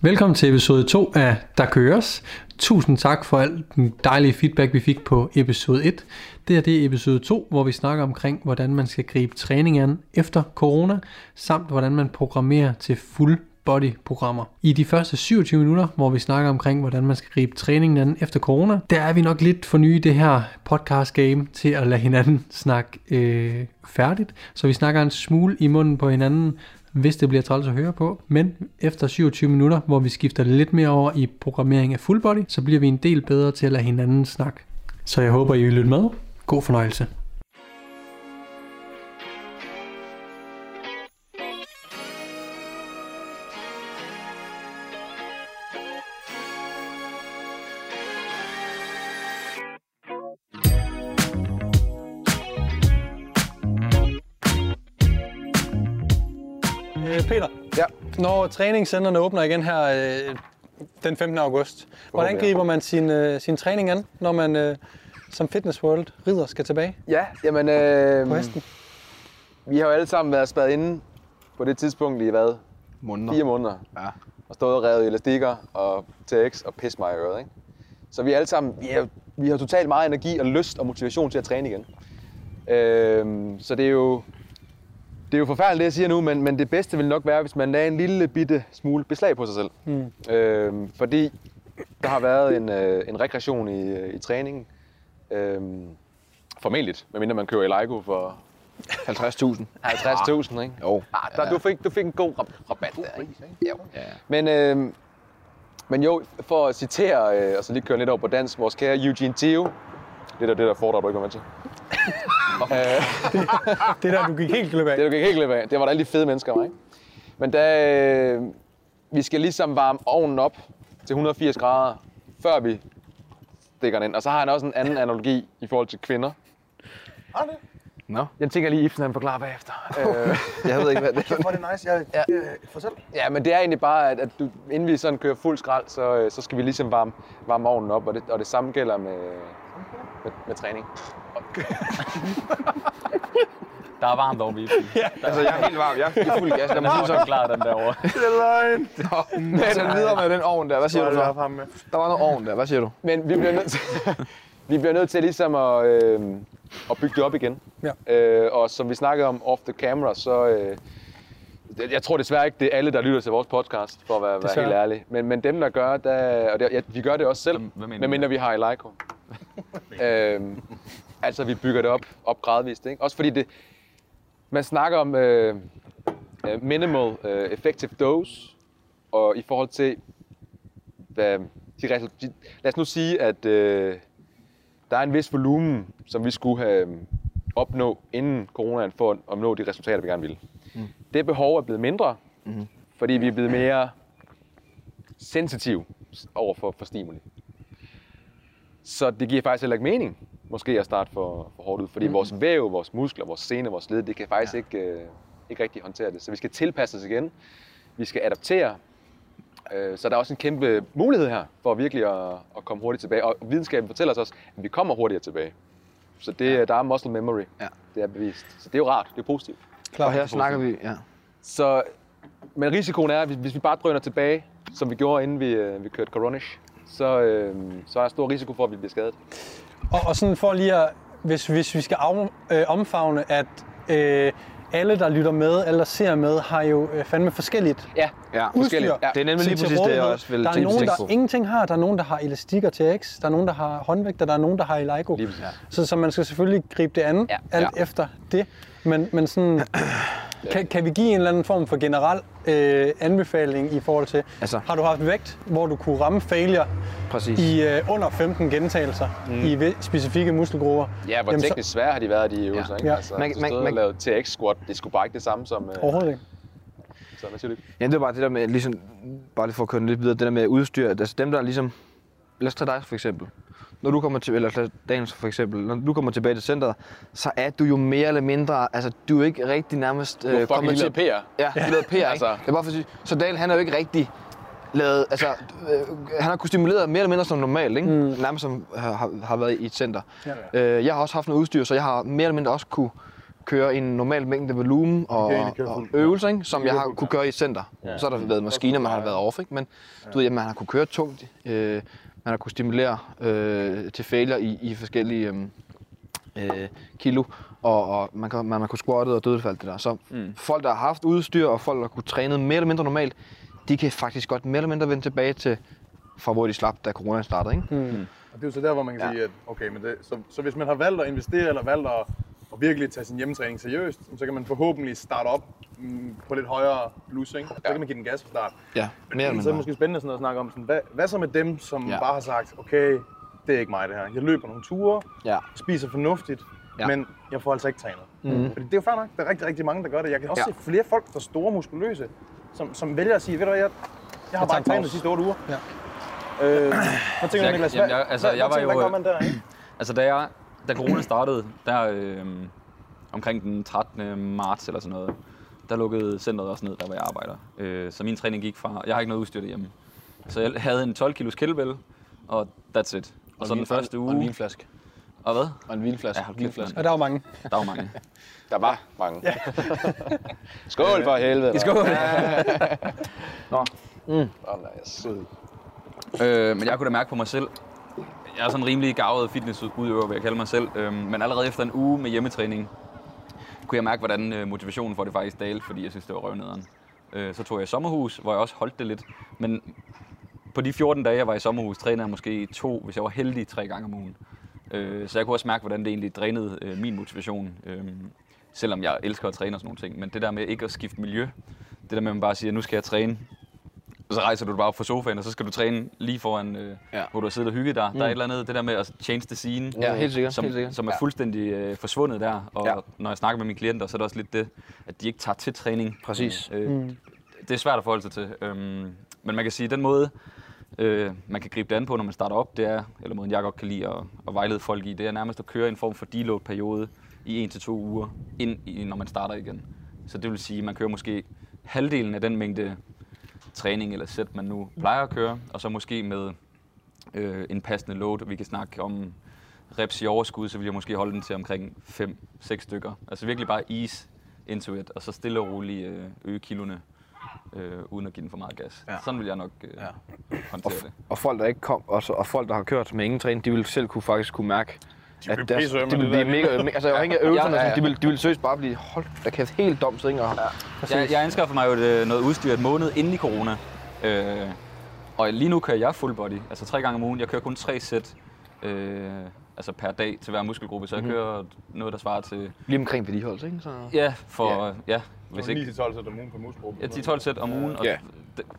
Velkommen til episode 2 af Der Køres. Tusind tak for al den dejlige feedback, vi fik på episode 1. Det her det er episode 2, hvor vi snakker omkring, hvordan man skal gribe træning an efter corona, samt hvordan man programmerer til full body programmer. I de første 27 minutter, hvor vi snakker omkring, hvordan man skal gribe træningen an efter corona, der er vi nok lidt for nye i det her podcast game til at lade hinanden snakke øh, færdigt. Så vi snakker en smule i munden på hinanden, hvis det bliver træls at høre på. Men efter 27 minutter, hvor vi skifter lidt mere over i programmering af full body, så bliver vi en del bedre til at lade hinanden snakke. Så jeg håber, I vil lytte med. God fornøjelse. Når træningscenterne åbner igen her øh, den 15. august, hvordan griber man sin, øh, sin træning an, når man øh, som Fitness World ridder skal tilbage Ja, jamen, øh, på hesten? vi har jo alle sammen været spadet inde på det tidspunkt i hvad? Måneder. Fire måneder. Ja. Og stået og revet elastikker og TX og pis mig i øret, ikke? Så vi er alle sammen, vi har, vi har totalt meget energi og lyst og motivation til at træne igen. Øh, så det er jo, det er jo forfærdeligt, det jeg siger nu, men, men det bedste vil nok være, hvis man lagde en lille bitte smule beslag på sig selv. Mm. Øh, fordi der har været en, øh, en regression i, øh, i træningen. Øh, formentlig, medmindre man kører i Leigo for 50.000. 50.000, ikke? Jo. Ah, der, du, fik, du fik en god rab- rabat der, ikke? Jo. Ja. Men, øh, men jo, for at citere, øh, og så lige køre lidt over på dansk, vores kære Eugene Theo, det er det der foredrag, du ikke var med til. Det der, du gik helt glip af. Det du gik helt glip af, det var der alle de fede mennesker, var, ikke? Men da, øh, vi skal ligesom varme ovnen op til 180 grader, før vi stikker den ind. Og så har han også en anden analogi i forhold til kvinder. Nå, Jeg tænker lige, Ibsen han forklarer bagefter. øh, jeg ved ikke, hvad det er. Hvor det nice. Jeg, Ja. ja. øh, fortæl. Ja, men det er egentlig bare, at, at du, inden vi sådan kører fuld skrald, så, øh, så skal vi ligesom varme, varme ovnen op, og det, og det samme gælder med, med, med træning. Der er varmt over VIP. Altså, jeg er helt varm. Jeg er fuld gas. Mig sige så klar den derovre. Det er løgn. Men den videre med den ovn der. Hvad siger du så? ham med. Der var noget ovn der. Hvad siger du? Men vi bliver nødt til, vi bliver nødt til ligesom at, øh, at bygge det op igen. Ja. Øh, og som vi snakkede om off the camera, så... Øh, jeg tror desværre ikke, det er alle, der lytter til vores podcast, for at være, være helt ærlig. Men, men dem, der gør, der, og det, ja, vi gør det også selv, Hvad mener du? medmindre vi har i Leico. øhm, altså, vi bygger det op, op gradvist. Ikke? Også fordi det, man snakker om øh, øh, minimal øh, effective dose, og i forhold til, hvad de de, lad os nu sige, at øh, der er en vis volumen, som vi skulle have øh, opnå inden coronaen, for at- at nå de resultater, vi gerne ville. Mm. Det behov er blevet mindre, mm. fordi vi er blevet mere sensitive over for, for stimuli. Så det giver faktisk heller ikke mening, måske at starte for, for hårdt ud, fordi mm. vores væv, vores muskler, vores sene, vores led, det kan faktisk ja. ikke, øh, ikke rigtig håndtere det. Så vi skal tilpasse os igen. Vi skal adaptere. Øh, så der er også en kæmpe mulighed her for virkelig at, at komme hurtigt tilbage. Og videnskaben fortæller os også, at vi kommer hurtigere tilbage. Så det, ja. der er muscle memory. Ja. Det er bevist. Så det er jo rart. Det er positivt. Og her snakker vi, ja. Så, men risikoen er, at hvis, hvis vi bare drøner tilbage, som vi gjorde inden vi, øh, vi kørte Coronish, så, øh, så er der stor risiko for, at vi bliver skadet. Og, og sådan for lige at, hvis, hvis vi skal af, øh, omfavne, at øh, alle, der lytter med, alle, der ser med, har jo øh, fandme forskelligt Ja, Ja, udstyr. forskelligt. Ja. Det er nemlig lige præcis det, jeg også vil Der er nogen, der på. ingenting har. Der er nogen, der har elastikker til X. Der er nogen, der har håndvægter. Der er nogen, der har i Leico. Lige præcis. Så, så man skal selvfølgelig gribe det an, Ja. alt Ja. efter det. Men, men sådan, kan, kan vi give en eller anden form for generel øh, anbefaling i forhold til, Altså- har du haft vægt, hvor du kunne ramme failure Præcis. i øh, under 15 gentagelser mm. i specifikke muskelgrupper? Ja, hvor Jamen, så- teknisk svære har de været, de øvelser, ikke? Ja. Altså, Man- man, man- lavet TX squat, det skulle bare ikke det samme som... Øh, Overhovedet ikke. så du? Ja, det er bare det der med, ligesom, bare lige for at køre lidt videre, det der med udstyr, altså dem der ligesom, lad os tage dig for eksempel. Når du kommer til, eller Daniel for eksempel, når du kommer tilbage til centret, så er du jo mere eller mindre, altså du er ikke rigtig nærmest Du er fucking lille PR. Ja, du lavede PR? Altså. Det er bare for at sige, så Daniel han er jo ikke rigtig lavet, altså, øh, han har kunnet stimulere mere eller mindre som normalt, ikke? Mm. Nærmest som har, har- været i et center. Ja. Øh, jeg har også haft noget udstyr, så jeg har mere eller mindre også kunne køre en normal mængde volumen og, køre og øvelser, ikke? som jeg har kunne ja. køre i et center. Ja. Så har der været maskiner, man har været off, ikke? men du ved, at man har kunne køre tungt, øh, man har kunne stimulere øh, til failure i, i forskellige øh, øh, kilo, og, og man, kan, man har kunne squatte og dødefald det der. Så mm. folk, der har haft udstyr, og folk, der har kunne træne mere eller mindre normalt, de kan faktisk godt mere eller mindre vende tilbage til, fra hvor de slap, da corona startede. Ikke? Mm. Og det er jo så der, hvor man kan ja. sige, at okay, men det, så, så hvis man har valgt at investere, eller valgt at, at virkelig tage sin hjemmetræning seriøst, så kan man forhåbentlig starte op mm, på lidt højere plus, ikke? Så kan man give den gas fra start. Ja, mere Men så er det måske spændende sådan at snakke om, sådan, hvad, hvad så med dem, som Ja. ja. bare har sagt, okay, det er ikke mig det her. Jeg løber nogle ture, Ja. spiser fornuftigt, Ja. ja. men jeg får altså ikke trænet. Mm. Fordi det er jo fair nok. Der er rigtig, rigtig mange, der gør det. Jeg kan også Ja. ja. se flere folk, der er store muskuløse, som, som vælger at sige, ved du hvad, jeg, jeg har bare tager en ikke trænet de pause." sidste otte uger. Ja. Øh, hvad tænker du, Jeg- Niklas? jamen, Hvad, jeg- altså, hvad, jeg hvad, var tænker- jo, hvad gør øh, man der, ikke? Altså, da, jeg, da corona startede, der øh, omkring den 13. marts eller sådan noget, der lukkede centret også ned, der hvor jeg arbejder. Øh, så min træning gik fra, jeg har ikke noget udstyr derhjemme. Så jeg havde en 12 kilos kettlebell, og that's it. Og så den første Og en uge... vinflaske. Og hvad? Og en vinflaske. Ja, mand. Og der er jo mange. Der var mange. Der var mange. Skål for helvede. Skål! Åh, nej, jeg er sød. Øh, men jeg kunne da mærke på mig selv, jeg er sådan en rimelig gavet fitnessudøver, vil jeg kalde mig selv. Øhm, men allerede efter en uge med hjemmetræning, kunne jeg mærke, hvordan øh, motivationen for det faktisk dalte, fordi jeg synes, det var røvnederen. Øh, så tog jeg i sommerhus, hvor jeg også holdt det lidt. Men på de 14 dage, jeg var i sommerhus, trænede jeg måske to, hvis jeg var heldig, tre gange om ugen. Øh, så jeg kunne også mærke, hvordan det egentlig drænede øh, min motivation. Øh, selvom jeg elsker at træne og sådan nogle ting. Men det der med ikke at skifte miljø, det der med, at man bare siger, nu skal jeg træne, og så rejser du bare op fra sofaen, og så skal du træne lige foran, øh, Ja. hvor du har siddet og hygget dig. Mm. Der er et eller andet, det der med at change the scene, Ja, helt sikkert, som, helt sikkert. som er fuldstændig øh, forsvundet der. Og Ja. når jeg snakker med mine klienter, så er det også lidt det, at de ikke tager til træning. Præcis. Øh, mm. Det er svært at forholde sig til. Øhm, men man kan sige, at den måde, øh, man kan gribe det an på, når man starter op, det er, eller måden jeg godt kan lide at, at vejlede folk i, det er nærmest at køre en form for deload-periode i en til to uger, ind i, når man starter igen. Så det vil sige, at man kører måske halvdelen af den mængde træning eller sæt, man nu plejer at køre, og så måske med øh, en passende load. Vi kan snakke om reps i overskud, så vil jeg måske holde den til omkring 5-6 stykker. Altså virkelig bare ease into it, og så stille og roligt øh, øge kiloene, øh, uden at give den for meget gas. Ja. Sådan vil jeg nok øh, Ja. håndtere det. Og folk, der ikke kom, og, så, og folk, der har kørt med ingen træning, de vil selv kunne faktisk kunne mærke, De at deres, de vil det blive mega ømme. Altså afhængig af øvelserne, Ja, ja, ja, de vil, de vil seriøst bare blive, hold da kæft, helt dumt? Og, ja. Jeg, jeg anskaffer mig jo et, øh, noget udstyr et måned inden i corona. Øh, og lige nu kører jeg full body, altså tre gange om ugen. Jeg kører kun tre sæt øh, altså per dag til hver muskelgruppe, så jeg Mhm. kører noget, der svarer til... Lige omkring vedligeholdelse, ikke? Så... Ja, for... Ja. Ja, hvis ikke... 9-12 sæt om ugen på muskelgruppen. Ja, 10-12 sæt om ugen, og Ja.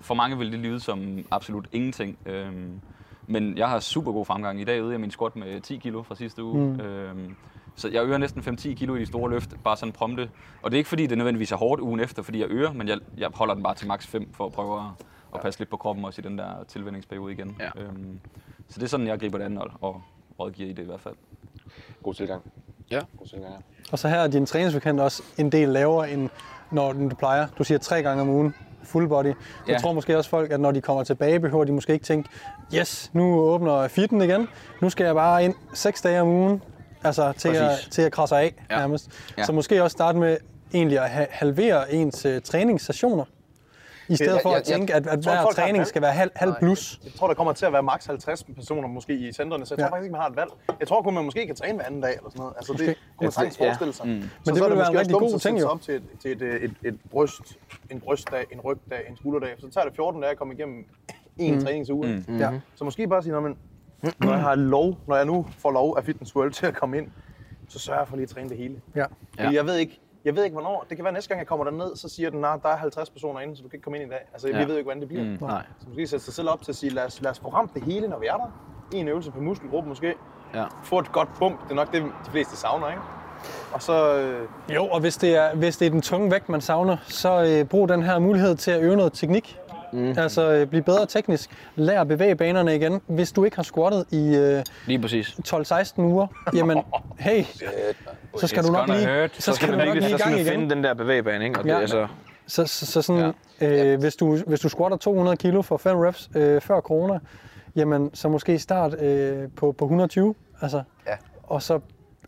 for mange vil det lyde som absolut ingenting. Øhm, men jeg har super god fremgang. I dag øgede jeg min squat med 10 kilo fra sidste uge. Mm. Øhm, så jeg øger næsten 5-10 kilo i de store løft, bare sådan prompte. Og det er ikke fordi, det nødvendigvis er hårdt ugen efter, fordi jeg øger, men jeg, jeg holder den bare til maks 5 for at prøve at, at passe lidt på kroppen også i den der tilvændingsperiode igen. Ja. Øhm, så det er sådan, jeg griber det an og, og rådgiver i det i hvert fald. God tilgang. Ja. God tilgang, ja. Og så her er din træningsfrekvent også en del lavere, end når du plejer. Du siger tre gange om ugen, full body. Jeg Ja. tror måske også folk, at når de kommer tilbage, behøver de måske ikke tænke, yes, nu åbner fitten igen. Nu skal jeg bare ind seks dage om ugen, altså til, at, Præcis. til at krasse af Ja. nærmest. Ja. Så måske også starte med egentlig at ha- halvere ens uh, træningssessioner. I stedet jeg- for jeg- at tænke, at, at tror, hver træning skal være halv, halv plus. Jeg tror, der kommer til at være maks 50 personer måske i centrene, så jeg tror Ja. faktisk ikke, man har et valg. Jeg tror kun, man måske kan træne hver anden dag eller sådan noget. Altså, det kunne man sagtens Ja. forestille sig. Mm. Men det så ville er det være en måske rigtig god at ting, jo. op til, et, til et, et, et, et bryst, en brystdag, en rygdag, en skulderdag. Så tager det 14 dage at komme igennem en mm. træningsuge. Mm. Ja. Så måske bare sige, når, man, når jeg har lov, når jeg nu får lov af Fitness World til at komme ind, så sørger jeg for lige at træne det hele. Ja. Fordi jeg ved ikke, jeg ved ikke, hvornår. Det kan være næste gang, jeg kommer derned, så siger den, at der er 50 personer inde, så du kan ikke komme ind i dag. Altså, ja. Jeg ved ikke, hvordan det bliver. Mm. Nej. Så måske sætte sig selv op til at sige, lad os, lad os få ramt det hele, når vi er der. En øvelse per muskelgruppe måske. Ja. Få et godt bump. Det er nok det, de fleste savner, ikke? Og så... Øh, Jo, og hvis det er, hvis det er den tunge vægt, man savner, så øh, brug den her mulighed til at øve noget teknik. Mm. Altså øh, blive bedre teknisk. Lær at bevæge banerne igen. Hvis du ikke har squattet i øh, Lige præcis. 12-16 uger, jamen hey, så skal It's du nok lige, hurt. så skal du nok lige i så skal gang igen. finde den der bevægebane, ikke? Og det, Ja. altså, Så, så, så sådan, øh, hvis, du, hvis du squatter 200 kilo for 5 reps øh, før corona, jamen så måske start øh, på, på 120, altså, Ja. og så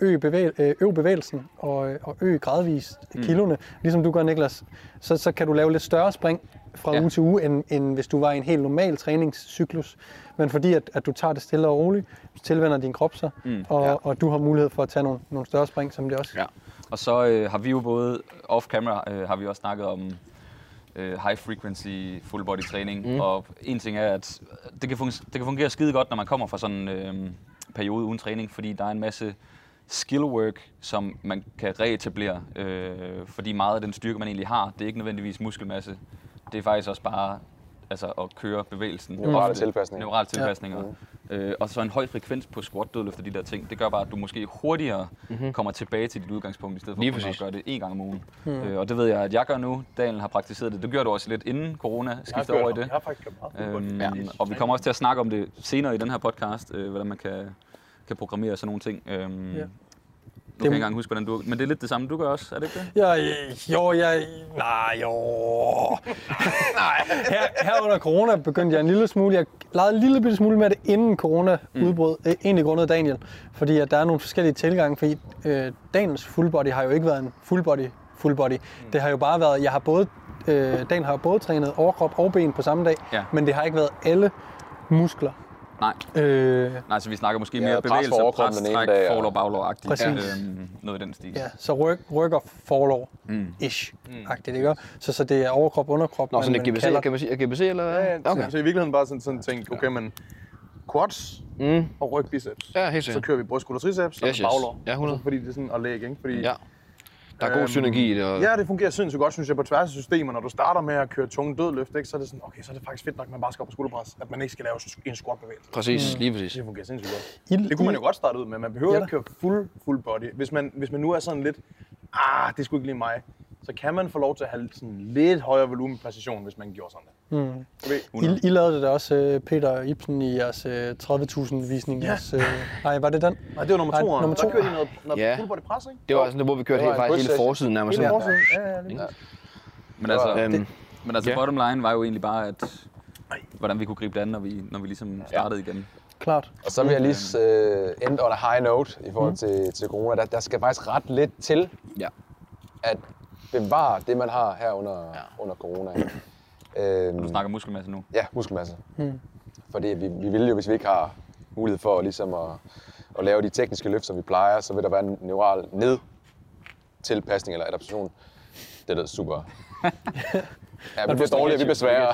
øge, bevæg, øh, øge bevægelsen og, øh, og øge gradvist mm. kiloene, ligesom du gør, Niklas, så, så kan du lave lidt større spring fra Ja. uge til uge, end, end hvis du var i en helt normal træningscyklus. Men fordi at, at du tager det stille og roligt, så tilvender din krop sig, mm. og, ja. og du har mulighed for at tage nogle, nogle større spring, som det også. Ja. Og så øh, har vi jo både off-camera, øh, har vi også snakket om øh, high frequency full body træning. Mm. Og en ting er, at det kan, fungere, det kan fungere skide godt, når man kommer fra sådan en øh, periode uden træning, fordi der er en masse skill work, som man kan reetablere. Øh, fordi meget af den styrke, man egentlig har, det er ikke nødvendigvis muskelmasse. Det er faktisk også bare altså, at køre bevægelsen. Neurale tilpasninger. Neurale tilpasninger. Ja. Øh, og så en høj frekvens på squat, dødløft og de der ting. Det gør bare, at du måske hurtigere mm-hmm. kommer tilbage til dit udgangspunkt, i stedet for Lige at præcis. gøre det en gang om ugen. Mm. Øh, og det ved jeg, at jeg gør nu. Daniel har praktiseret det. Det gjorde du også lidt inden corona skiftede over i det. Jeg har faktisk meget. Øhm, og vi kommer også til at snakke om det senere i den her podcast, øh, hvordan man kan, kan programmere sådan nogle ting. Øhm, Ja. Kan ikke engang huske, hvordan du... Men det er lidt det samme, du gør også, er det ikke det? Ja, øh, jo, jeg... Nej, jo... nej. Her, her under corona begyndte jeg en lille smule... Jeg legede en lille bitte smule med det, inden corona udbrød. Mm. Egentlig grundet Daniel. Fordi at der er nogle forskellige tilgange. Fordi øh, Daniels full body har jo ikke været en full body full body. Mm. Det har jo bare været... Jeg har både... Øh, Daniel har både trænet overkrop og ben på samme dag. Ja. Men det har ikke været alle muskler. Nej. Øh, Nej, så vi snakker måske Ja, mere pres bevægelser, pres, ene træk, dag, og- forlov, baglov-agtigt. Præcis. Øhm, noget i den stil. ja, så ryg, ryg og forlov. Ish. Agtigt, ikke? Så, så det er overkrop, underkrop. Nå, man- sådan man et GBC, kalder- kan man sige, er GBC eller hvad? Ja, ja, okay. så, så i virkeligheden bare sådan, sådan tænke, okay, men quads Mm. og ryg biceps. Ja, helt Så sikkert. kører vi brystskulder triceps og Yes, yes. baglår. Ja, 100. Altså, Fordi det er sådan, og læg, ikke? Fordi, Ja. Der er god synergi i det. Og... Ja, det fungerer sindssygt godt, synes jeg, på tværs af systemer. Når du starter med at køre tunge dødløft, ikke, så er det sådan, okay, så er det faktisk fedt nok, at man bare skal op på skulderpres. At man ikke skal lave en squat-bevægelse. Præcis, lige præcis. Det fungerer sindssygt godt. I- Det kunne man jo godt starte ud med. Man behøver Ja ikke køre fuld, fuld body. Hvis man, hvis man nu er sådan lidt, ah, det skulle ikke lige mig, så kan man få lov til at have sådan lidt højere volumen præcision, hvis man gjorde sådan det. Mm. I, I lavede det da også, øh, Peter og Ibsen, i jeres øh, 30.000 visning. Ja. Jeres, øh, nej, var det den? Nej, det var nummer Nej, to. nummer Nummer to. Der kørte de noget, noget Ja. full body pres, ikke? Det var sådan, hvor vi kørte Det var helt, faktisk hele forsiden nærmest. Hele Ja. forsiden. Ja, ja, lige præcis. Men altså, Øhm, men altså ja. bottom line var jo egentlig bare, at hvordan vi kunne gribe det an, når vi, når vi ligesom startede igen. Klart. Og så vil jeg lige øh, end on a high note i forhold til, til corona. Der, der skal faktisk ret lidt til Ja. at bevare det, man har her under, ja. under corona. Øhm, Du snakker muskelmasse nu. Ja, muskelmasse. Mm. Fordi vi, vi vil jo, hvis vi ikke har mulighed for ligesom at, at lave de tekniske løft, som vi plejer, så vil der være en neural ned tilpasning eller adaptation. Det lyder super. Ja, vi bliver dårligere, vi bliver sværere.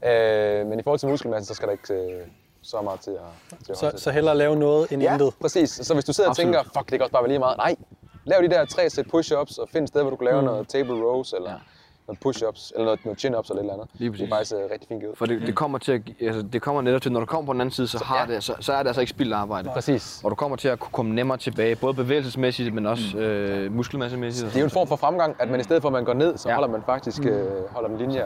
øh, men i forhold til muskelmasse, så skal der ikke øh, så meget til at, til at Så, så hellere lave noget end Ja, intet. præcis. Så hvis du sidder Absolut. og tænker, fuck, det kan også bare være lige meget. Nej, lav de der tre sæt push-ups, og find et sted, hvor du kan lave mm. noget table rows, eller ja. Noget push-ups, eller noget, noget chin-ups, eller et eller andet. Lige Det er præcis. faktisk uh, rigtig fint givet. For det, det, kommer til at, altså, det kommer netop til, når du kommer på den anden side, så, har ja. det, så, så er det altså ikke spildt arbejde. Præcis. Og du kommer til at kunne komme nemmere tilbage, både bevægelsesmæssigt, men også øh, muskelmassemæssigt. Det er jo en form for fremgang, at man i stedet for, at man går ned, så Ja. holder man faktisk øh, holder en linje.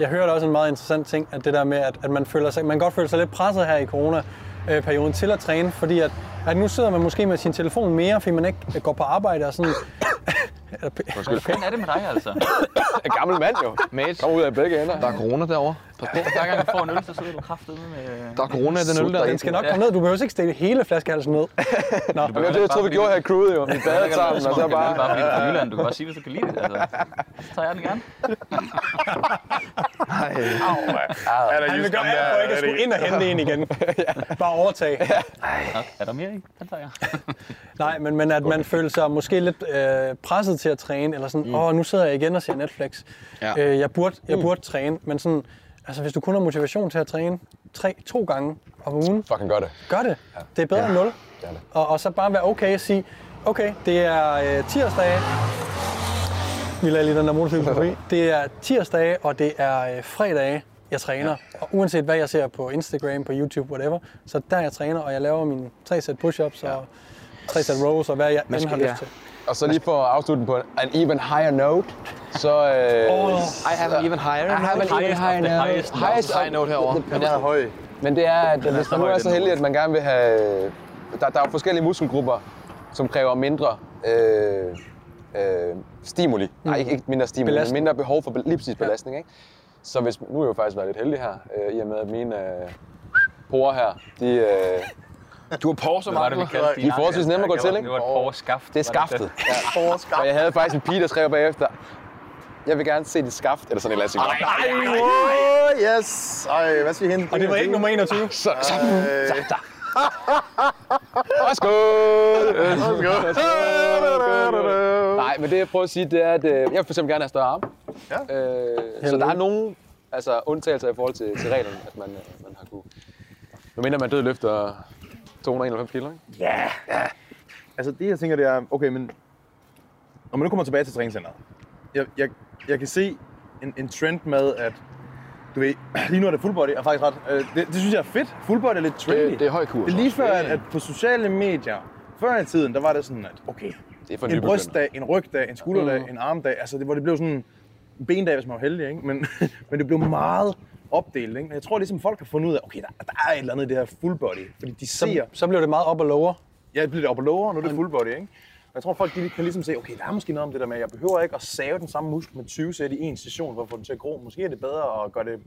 Jeg hørte også en meget interessant ting, at det der med, at, at man, føler sig, man godt føle sig lidt presset her i corona-perioden til at træne, fordi at, at nu sidder man måske med sin telefon mere, fordi man ikke går på arbejde og sådan... Hvad fanden er det med dig, altså? En gammel mand jo. Mate, Kommer ud af begge ender. der er corona derovre. Pas på. Hver gang du får en øl, så sidder du kraftedeme med... Der er corona i den øl der. Den skal nok komme ned. Du behøver ikke stikke hele flaskehalsen ned. Nå, Men det var det, jeg troede, vi gjorde her i crewet jo. Vi badede sammen, og så bare... bare... Bare fordi du er fra Jylland, du kan bare sige, hvis du kan lide det. Altså. Så tager jeg den gerne. Nej. Er der han vil gøre alt for ikke at skulle ind og hente en igen. Bare overtage. Nå, er der mere i? Den tager jeg. Nej, men, men at man føler sig måske lidt øh, presset til at træne, eller sådan, åh, nu sidder jeg igen og ser Netflix. Ja. Øh, jeg, burde, jeg burde træne, men sådan, altså hvis du kun har motivation til at træne tre, to gange om ugen, Fucking gør det. gør det. Det er bedre end nul. Det er det. Og, og så bare være okay og sige, okay, det er øh, tirsdag. Vi lader lige den der motorcykel forbi. Det er tirsdag, og det er øh, fredag, jeg træner. Og uanset hvad jeg ser på Instagram, på YouTube, whatever, så der jeg træner, og jeg laver mine tre sæt push-ups og tre sæt rows, og hvad jeg end skal- har lyst ja. til. Og så lige for at afslutte den på an even higher note, så... Øh, Åh, I have an even higher. I have an even higher note. highest. Highest High note herovre. Men, Den er høj. men det er, at hvis så man nu er så den heldig, at man gerne vil have... Der, der er jo forskellige muskelgrupper, som kræver mindre øh, øh, stimuli. Nej, ikke, ikke mindre stimuli, Belastning. men mindre behov for lige præcis belastning. Ikke? Så hvis, nu er jeg jo faktisk været lidt heldig her, øh, i og med at mine øh, porer her, de, øh, Du har Porsche, var det, vi kaldte De er forholdsvis nemme at gå til, Det ikke? var et Porsche-skaft. Det er skaftet. Ja. Og jeg havde faktisk en pige, der skrev bagefter, jeg vil gerne se dit skaft, eller sådan et eller andet. Ej, oh, yes. Ej, hvad skal vi hente? Og det var ikke nummer 21. Så, så, Øh, Værsgo! Nej, men det jeg prøver at sige, det er, at øh, jeg vil for eksempel gerne have større arme. Ja. Øh, så der er nogle altså, undtagelser i forhold til, til reglerne, at man, øh, man har kunne... Nu mindre man død løfter 291 kilo, ikke? Altså det jeg tænker, det er, okay, men når man nu kommer tilbage til træningscenteret, jeg, jeg, jeg kan se en, en trend med, at du ved, lige nu er det full body, er faktisk ret, øh, det, det, synes jeg er fedt. Full body er lidt trendy. Det, det er høj kurs. Det er lige før, at, at på sociale medier, før i tiden, der var det sådan, at okay, Det er for en nybegynder. brystdag, en rygdag, en skulderdag, mm. en armdag, altså det, hvor det blev sådan en bendag, hvis man var heldig, ikke? Men, men det blev meget opdelt, ikke? Men jeg tror ligesom folk har fundet ud af, okay, der, der er et eller andet i det her full body, fordi de Så, ser, så blev det meget op og lower. Ja, det bliver det op og lower, nu er det full body, ikke? Og jeg tror, folk de kan ligesom se, okay, der er måske noget om det der med, at jeg behøver ikke at save den samme muskel med 20 sæt i en session for at få den til at gro. Måske er det bedre at gøre det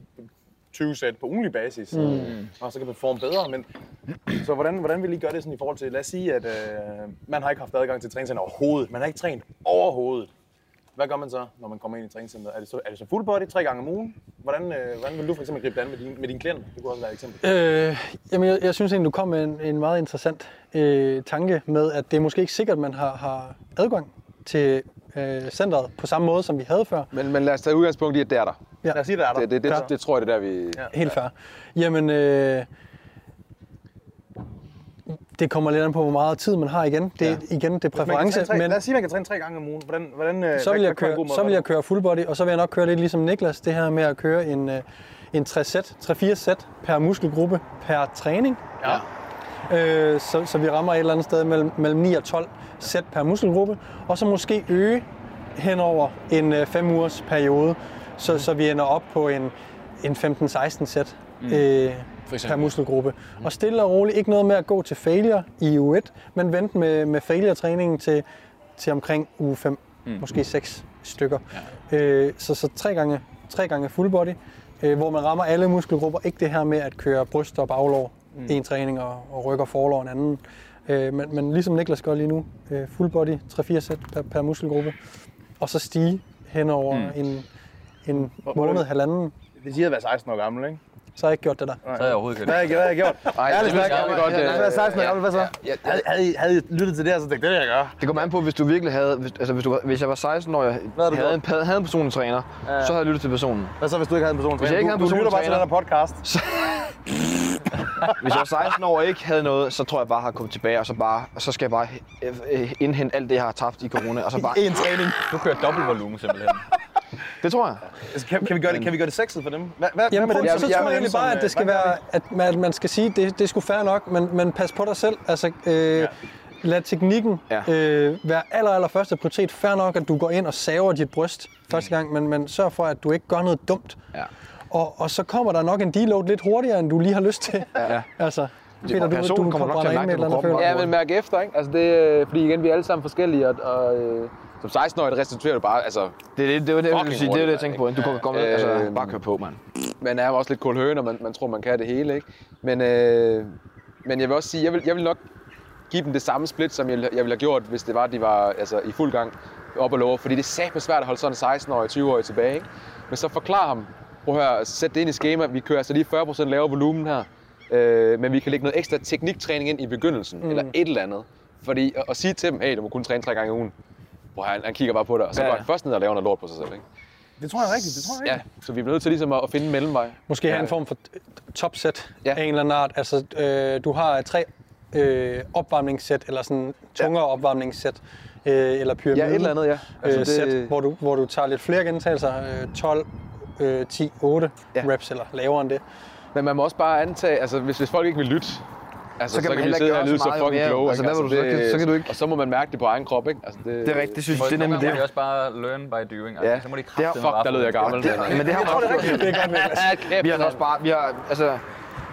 20 sæt på ugenlig basis, mm. og så kan man performe bedre. Men, så hvordan, hvordan vil I gøre det sådan i forhold til, lad os sige, at øh, man har ikke haft adgang til træningscenter overhovedet. Man har ikke trænet overhovedet. Hvad gør man så, når man kommer ind i træningscenteret? Er det så, er det så full body tre gange om ugen? Hvordan, øh, hvordan vil du for eksempel gribe det an med dine med din klienter? Det kunne også være et eksempel. Øh, jamen, jeg, jeg synes egentlig, du kom med en, en meget interessant øh, tanke med, at det er måske ikke sikkert, at man har, har adgang til øh, centret på samme måde, som vi havde før. Men, men lad os tage udgangspunkt i, at det er der. Ja. Lad os sige, det er der. Det, det, det, det, det tror jeg, det er der, vi... Ja. Helt fair. Jamen, øh, det kommer lidt an på, hvor meget tid man har igen. Det er igen det er præference, tre, men lad os sige, at man kan træne tre gange om ugen. Hvordan, hvordan, øh, så vil, jeg køre, måde så vil jeg køre full body, og så vil jeg nok køre lidt ligesom Niklas, det her med at køre en, øh, en 3 sæt, 3-4 sæt per muskelgruppe per træning. Ja. Øh, så, så vi rammer et eller andet sted mellem, mellem 9 og 12 sæt per muskelgruppe, og så måske øge hen over en 5 ugers periode, så, så vi ender op på en, en 15-16 sæt øh, per muskelgruppe. Og stille og roligt, ikke noget med at gå til failure i uge 1, men vente med, med failure-træningen til, til omkring uge 5, mm. måske 6 stykker. Ja. Øh, så så tre, gange, tre gange full body, øh, hvor man rammer alle muskelgrupper. Ikke det her med at køre bryst og baglår mm. en træning og, og rykker forlår en anden. Øh, men, men ligesom Niklas gør lige nu, øh, full body, 3-4 sæt per, per muskelgruppe. Og så stige hen over mm. en, en måned, halvanden. Det siger at være 16 år gammel, ikke? Så har jeg ikke gjort det der. Så havde jeg overhovedet Hvad har ikke jeg, hvad har jeg gjort? Ej, Ærligt det vil jeg godt, Jeg har øh, været 16 år hvad så? Havde, havde, I, havde I lyttet til det her, så tænkte det vil jeg gøre. Det kommer an på, hvis du virkelig havde... Hvis, altså, hvis, du, hvis jeg var 16 år og jeg Hvad havde en, gjort? havde en personlig træner, Ja. så havde jeg lyttet til personen. Hvad så, hvis du ikke havde en person? Hvis jeg ikke havde en du, du lytter bare personlig til den her podcast. Hvis jeg var 16 år og ikke havde noget, så tror jeg bare, at jeg kommet tilbage, og så, bare, og så skal jeg bare øh, øh, indhente alt det, jeg har tabt i corona, og så bare... En træning. Du kører dobbelt volumen simpelthen. Det tror jeg. Altså, Kan, kan, vi gøre det, kan vi gøre det sexet for dem? Hvad, hvad, Jamen, med dem? så, så tror jeg egentlig bare, at det skal gør være, at man, at man skal sige, det, det er sgu fair nok, men, men pas på dig selv. Altså, øh, lad teknikken Ja. øh, være aller, aller første prioritet. Fair nok, at du går ind og saver dit bryst første gang, men, men sørg for, at du ikke gør noget dumt. Ja. Og, og så kommer der nok en deload lidt hurtigere, end du lige har lyst til. Ja. Altså, Peter, du, personen du kommer nok til at mærke kroppen. følelse. Ja, men mærke efter, ikke? Altså det, øh, fordi igen, vi er alle sammen forskellige, og, og øh, som 16-årig, der restituerer du bare, altså, Det, er det, det, var det, Fucking sige. Det er det, jeg tænker på. Du kan komme med, altså, Øhm. bare køre på, mand. man er jo også lidt kold høne, og man, man tror, man kan det hele, ikke? Men, øh, men jeg vil også sige, jeg vil, jeg vil nok give dem det samme split, som jeg, jeg ville have gjort, hvis det var, de var altså, i fuld gang op og lover. Fordi det er svært at holde sådan en 16-årig, 20-årig tilbage, ikke? Men så forklar ham, prøv at høre, sæt det ind i schema, vi kører altså lige 40% lavere volumen her, øh, men vi kan lægge noget ekstra tekniktræning ind i begyndelsen, mm. eller et eller andet. Fordi at, at sige til dem, hey, du må kun træne tre gange i ugen, Prøv, han, han kigger bare på dig, og så Ja, går ja. han først ned og laver noget lort på sig selv, ikke? Det tror jeg er rigtigt, det tror jeg Ja, rigtigt. så vi bliver nødt til ligesom at, at finde en mellemvej. Måske have en form for topsæt Ja. af en eller anden art. Altså, øh, du har tre øh, opvarmningssæt, eller sådan tungere ja. opvarmningssæt, øh, eller pyramide. Ja, et eller andet, ja. Altså Altså, øh, det- sæt, hvor du, hvor du tager lidt flere gentagelser, øh, 12, øh, 10, 8 Ja. ja. reps, eller lavere end det. Men man må også bare antage, altså hvis, hvis folk ikke vil lytte, altså, Så kan man vi heller sidde ikke her og lyde så så fucking kloge. Altså, hvad vil du så? Så kan du ikke- Og så må man mærke det på egen krop, ikke? Altså, det, Det er rigtigt, det synes jeg. Det er nemlig må det. de også bare learn by doing. Altså, Ja. Så må de Det er- kraftedeme Fuck, der lød jeg gammel. Det, men det har man også. Det er godt med. Kæft, Vi har også bare, vi har, altså,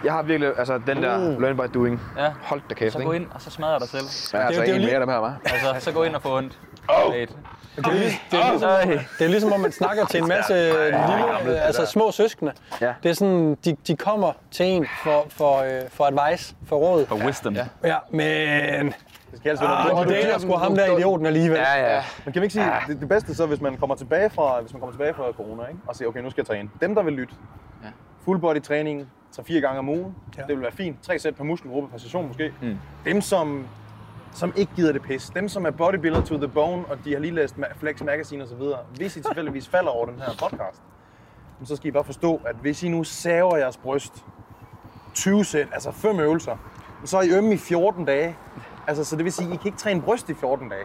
jeg har virkelig, altså den der learn by doing. Ja. Hold da kæft, Så gå ind, og så smadrer dig selv. Men altså det er jo en lige- mere af dem her, hva'? Altså, så gå ind og få ondt. Oh. Det er, lige, det, er ligesom, det er ligesom, om man snakker til en masse lille, altså små søskende. Ja. Det er sådan, de, de kommer til en for, for, øh, for advice, for råd. For wisdom. Ja. Ja, men Det skal altså være ah, noget- de dater sgu ham der idioten alligevel. Ja, ja. Men kan vi ikke sige, det, det bedste så, hvis man kommer tilbage fra, hvis man kommer tilbage fra corona, ikke? og siger, okay, nu skal jeg træne. Dem, der vil lytte, Ja. full body træning, 3-4 gange om ugen, ja. det vil være fint. Tre sæt per muskelgruppe per session måske. Mm. Dem, som, som ikke gider det pis, dem, som er bodybuilder to the bone, og de har lige læst Flex Magazine osv., hvis I tilfældigvis falder over den her podcast, så skal I bare forstå, at hvis I nu saver jeres bryst 20 sæt, altså 5 øvelser, så er I ømme i 14 dage. Altså, så det vil sige, at I kan ikke træne bryst i 14 dage.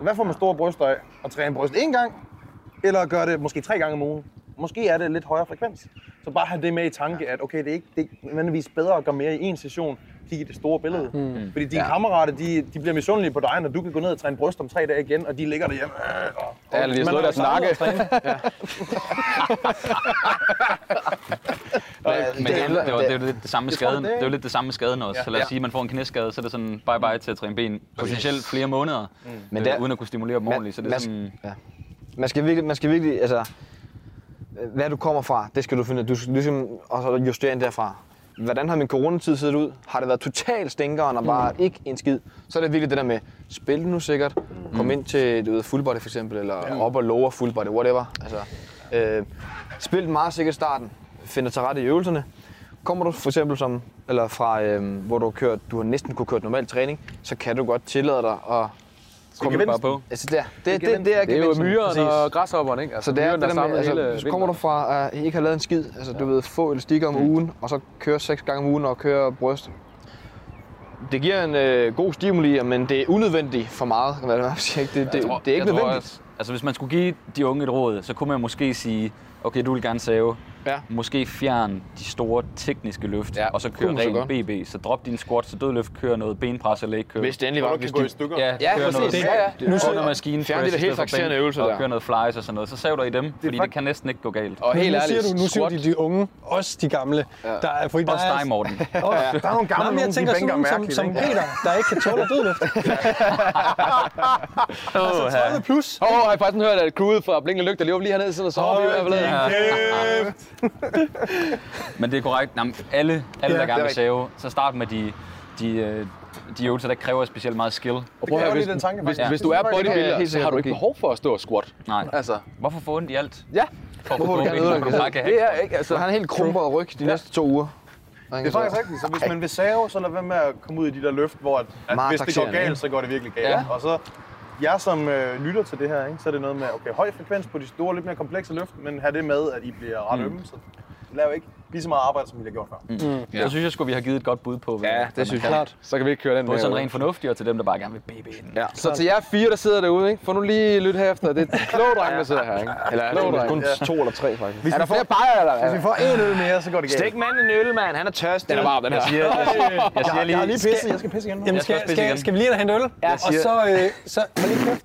Hvad får man store bryster af? At træne bryst én gang, eller gøre det måske tre gange om ugen? Måske er det lidt højere frekvens. Så bare have det med i tanke, at okay, det er ikke, det er nødvendigvis bedre at gøre mere i en session, kigge i det store billede. Mm. Fordi dine ja. kammerater, de, de bliver misundelige på dig, når du kan gå ned og træne bryst om tre dage igen, og de ligger derhjemme. Øh, og, Ja, eller de har Man slået har deres nakke. Men det, er, det, var, det er jo lidt det samme med Det skaden. det Det jo lidt det samme med skaden også. Så lad os sige, at man får en knæskade, så er det sådan bye bye til at træne ben. Potentielt flere måneder, Men Men det øh, er- uden at kunne stimulere dem ordentligt. Så det er man- sådan, Ja. Man skal virkelig, man skal virkelig, altså, hvad du kommer fra, det skal du finde, du skal ligesom og så justere ind derfra. Hvordan har min coronatid set ud? Har det været totalt stinkeren og bare Mm. ikke en skid? Så er det virkelig det der med, spil nu sikkert, Mm. kom ind til du ved, full body for eksempel, eller ja. op og lower full body, whatever. Altså, øh, spil meget sikkert starten, finder til rette i øvelserne. Kommer du for eksempel som, eller fra, øh, hvor du har kørt, du har næsten kunne køre normal træning, så kan du godt tillade dig at kommer bare på. Altså, det, er, det, det, det, det er Det er jo myren og græshopperne, ikke? Altså, Så det er myren, det der med, samlet altså, hele så kommer du fra at ikke have lavet en skid, altså du ved, få elastikker om Mm. ugen, og så køre seks gange om ugen og køre bryst. Det giver en øh, god stimuli, men det er unødvendigt for meget, kan man sige. Det, det, det, tror- det er ikke tror nødvendigt. også- altså hvis man skulle give de unge et råd, så kunne man måske sige, okay, du vil gerne save. Ja. Måske fjern de store tekniske løft, Ja, og så kunne køre man så ren godt. BB. Så drop din squat til dødløft, kør noget benpres eller ikke kør. Hvis det endelig var, du hvis gå i stykker. Ja, Ja, kør præcis. noget, Ja, ja. Nu Nu så ser- noget maskine Fjern de der i helt bænk, øvelser og der. kør noget flies og sådan noget. Så sav dig i dem, fordi det kan næsten ikke gå galt. Og helt nu ærligt, siger du, nu siger squat, de, de unge, også de gamle. Ja. Der er, fordi der Også dig, Morten. Der er nogle gamle nogen, jeg de bænker mærkeligt, som ikke? Peter, der ikke kan tåle at dødløft. altså 30 plus. Åh, har I faktisk hørt, at crewet fra Blinkende Lygter lige var lige hernede i siden og sover lige her forleden? Men det er korrekt. Jamen, alle, alle Ja, der gerne er vil save, så start med de, de, øh, de øvelser, der kræver specielt meget skill. Og Det prøv at den tanke, hvis, faktisk. hvis du er bodybuilder, så har du ikke behov for at stå og squat. Nej. Altså, Hvorfor få ondt i alt? ja, For at Hvorfor få vil du gerne ødelægge det er ikke, altså... han helt krumper ryg de næste to uger. Det er faktisk rigtigt. Så hvis man vil save, så lad være med at komme ud i de der løft, hvor at, at hvis det går galt, så går det virkelig galt. Ja. Og så jer som øh, lytter til det her, ikke, så er det noget med okay, høj frekvens på de store, lidt mere komplekse løft, men have det med, at I bliver ret ømme. Så lav ikke lige så meget arbejde, som I har gjort før. Ja. Så synes jeg, skulle vi har givet et godt bud på, hvad, Ja, hvad det man synes jeg. Så kan vi ikke køre den Både med. sådan rent fornuftigt, og til dem, der bare gerne vil BB den. Ja. Så til jer fire, der sidder derude, ikke? få nu lige lytte herefter. Det er kloge drenge, der sidder her. Ikke? Eller det er drenge. kun to eller tre faktisk. Er der flere bajer, eller Hvis hvad? vi får en øl mere, så går det galt. Stik manden en øl, mand. Han er tørstig. Den er varm, den her. Jeg siger, jeg siger, jeg siger Jeg, lige, jeg har lige pisset, jeg skal pisse igen. Jamen, Jeg skal skal, skal, vi lige have hente øl? Jeg og så, øh, så hold lige kæft,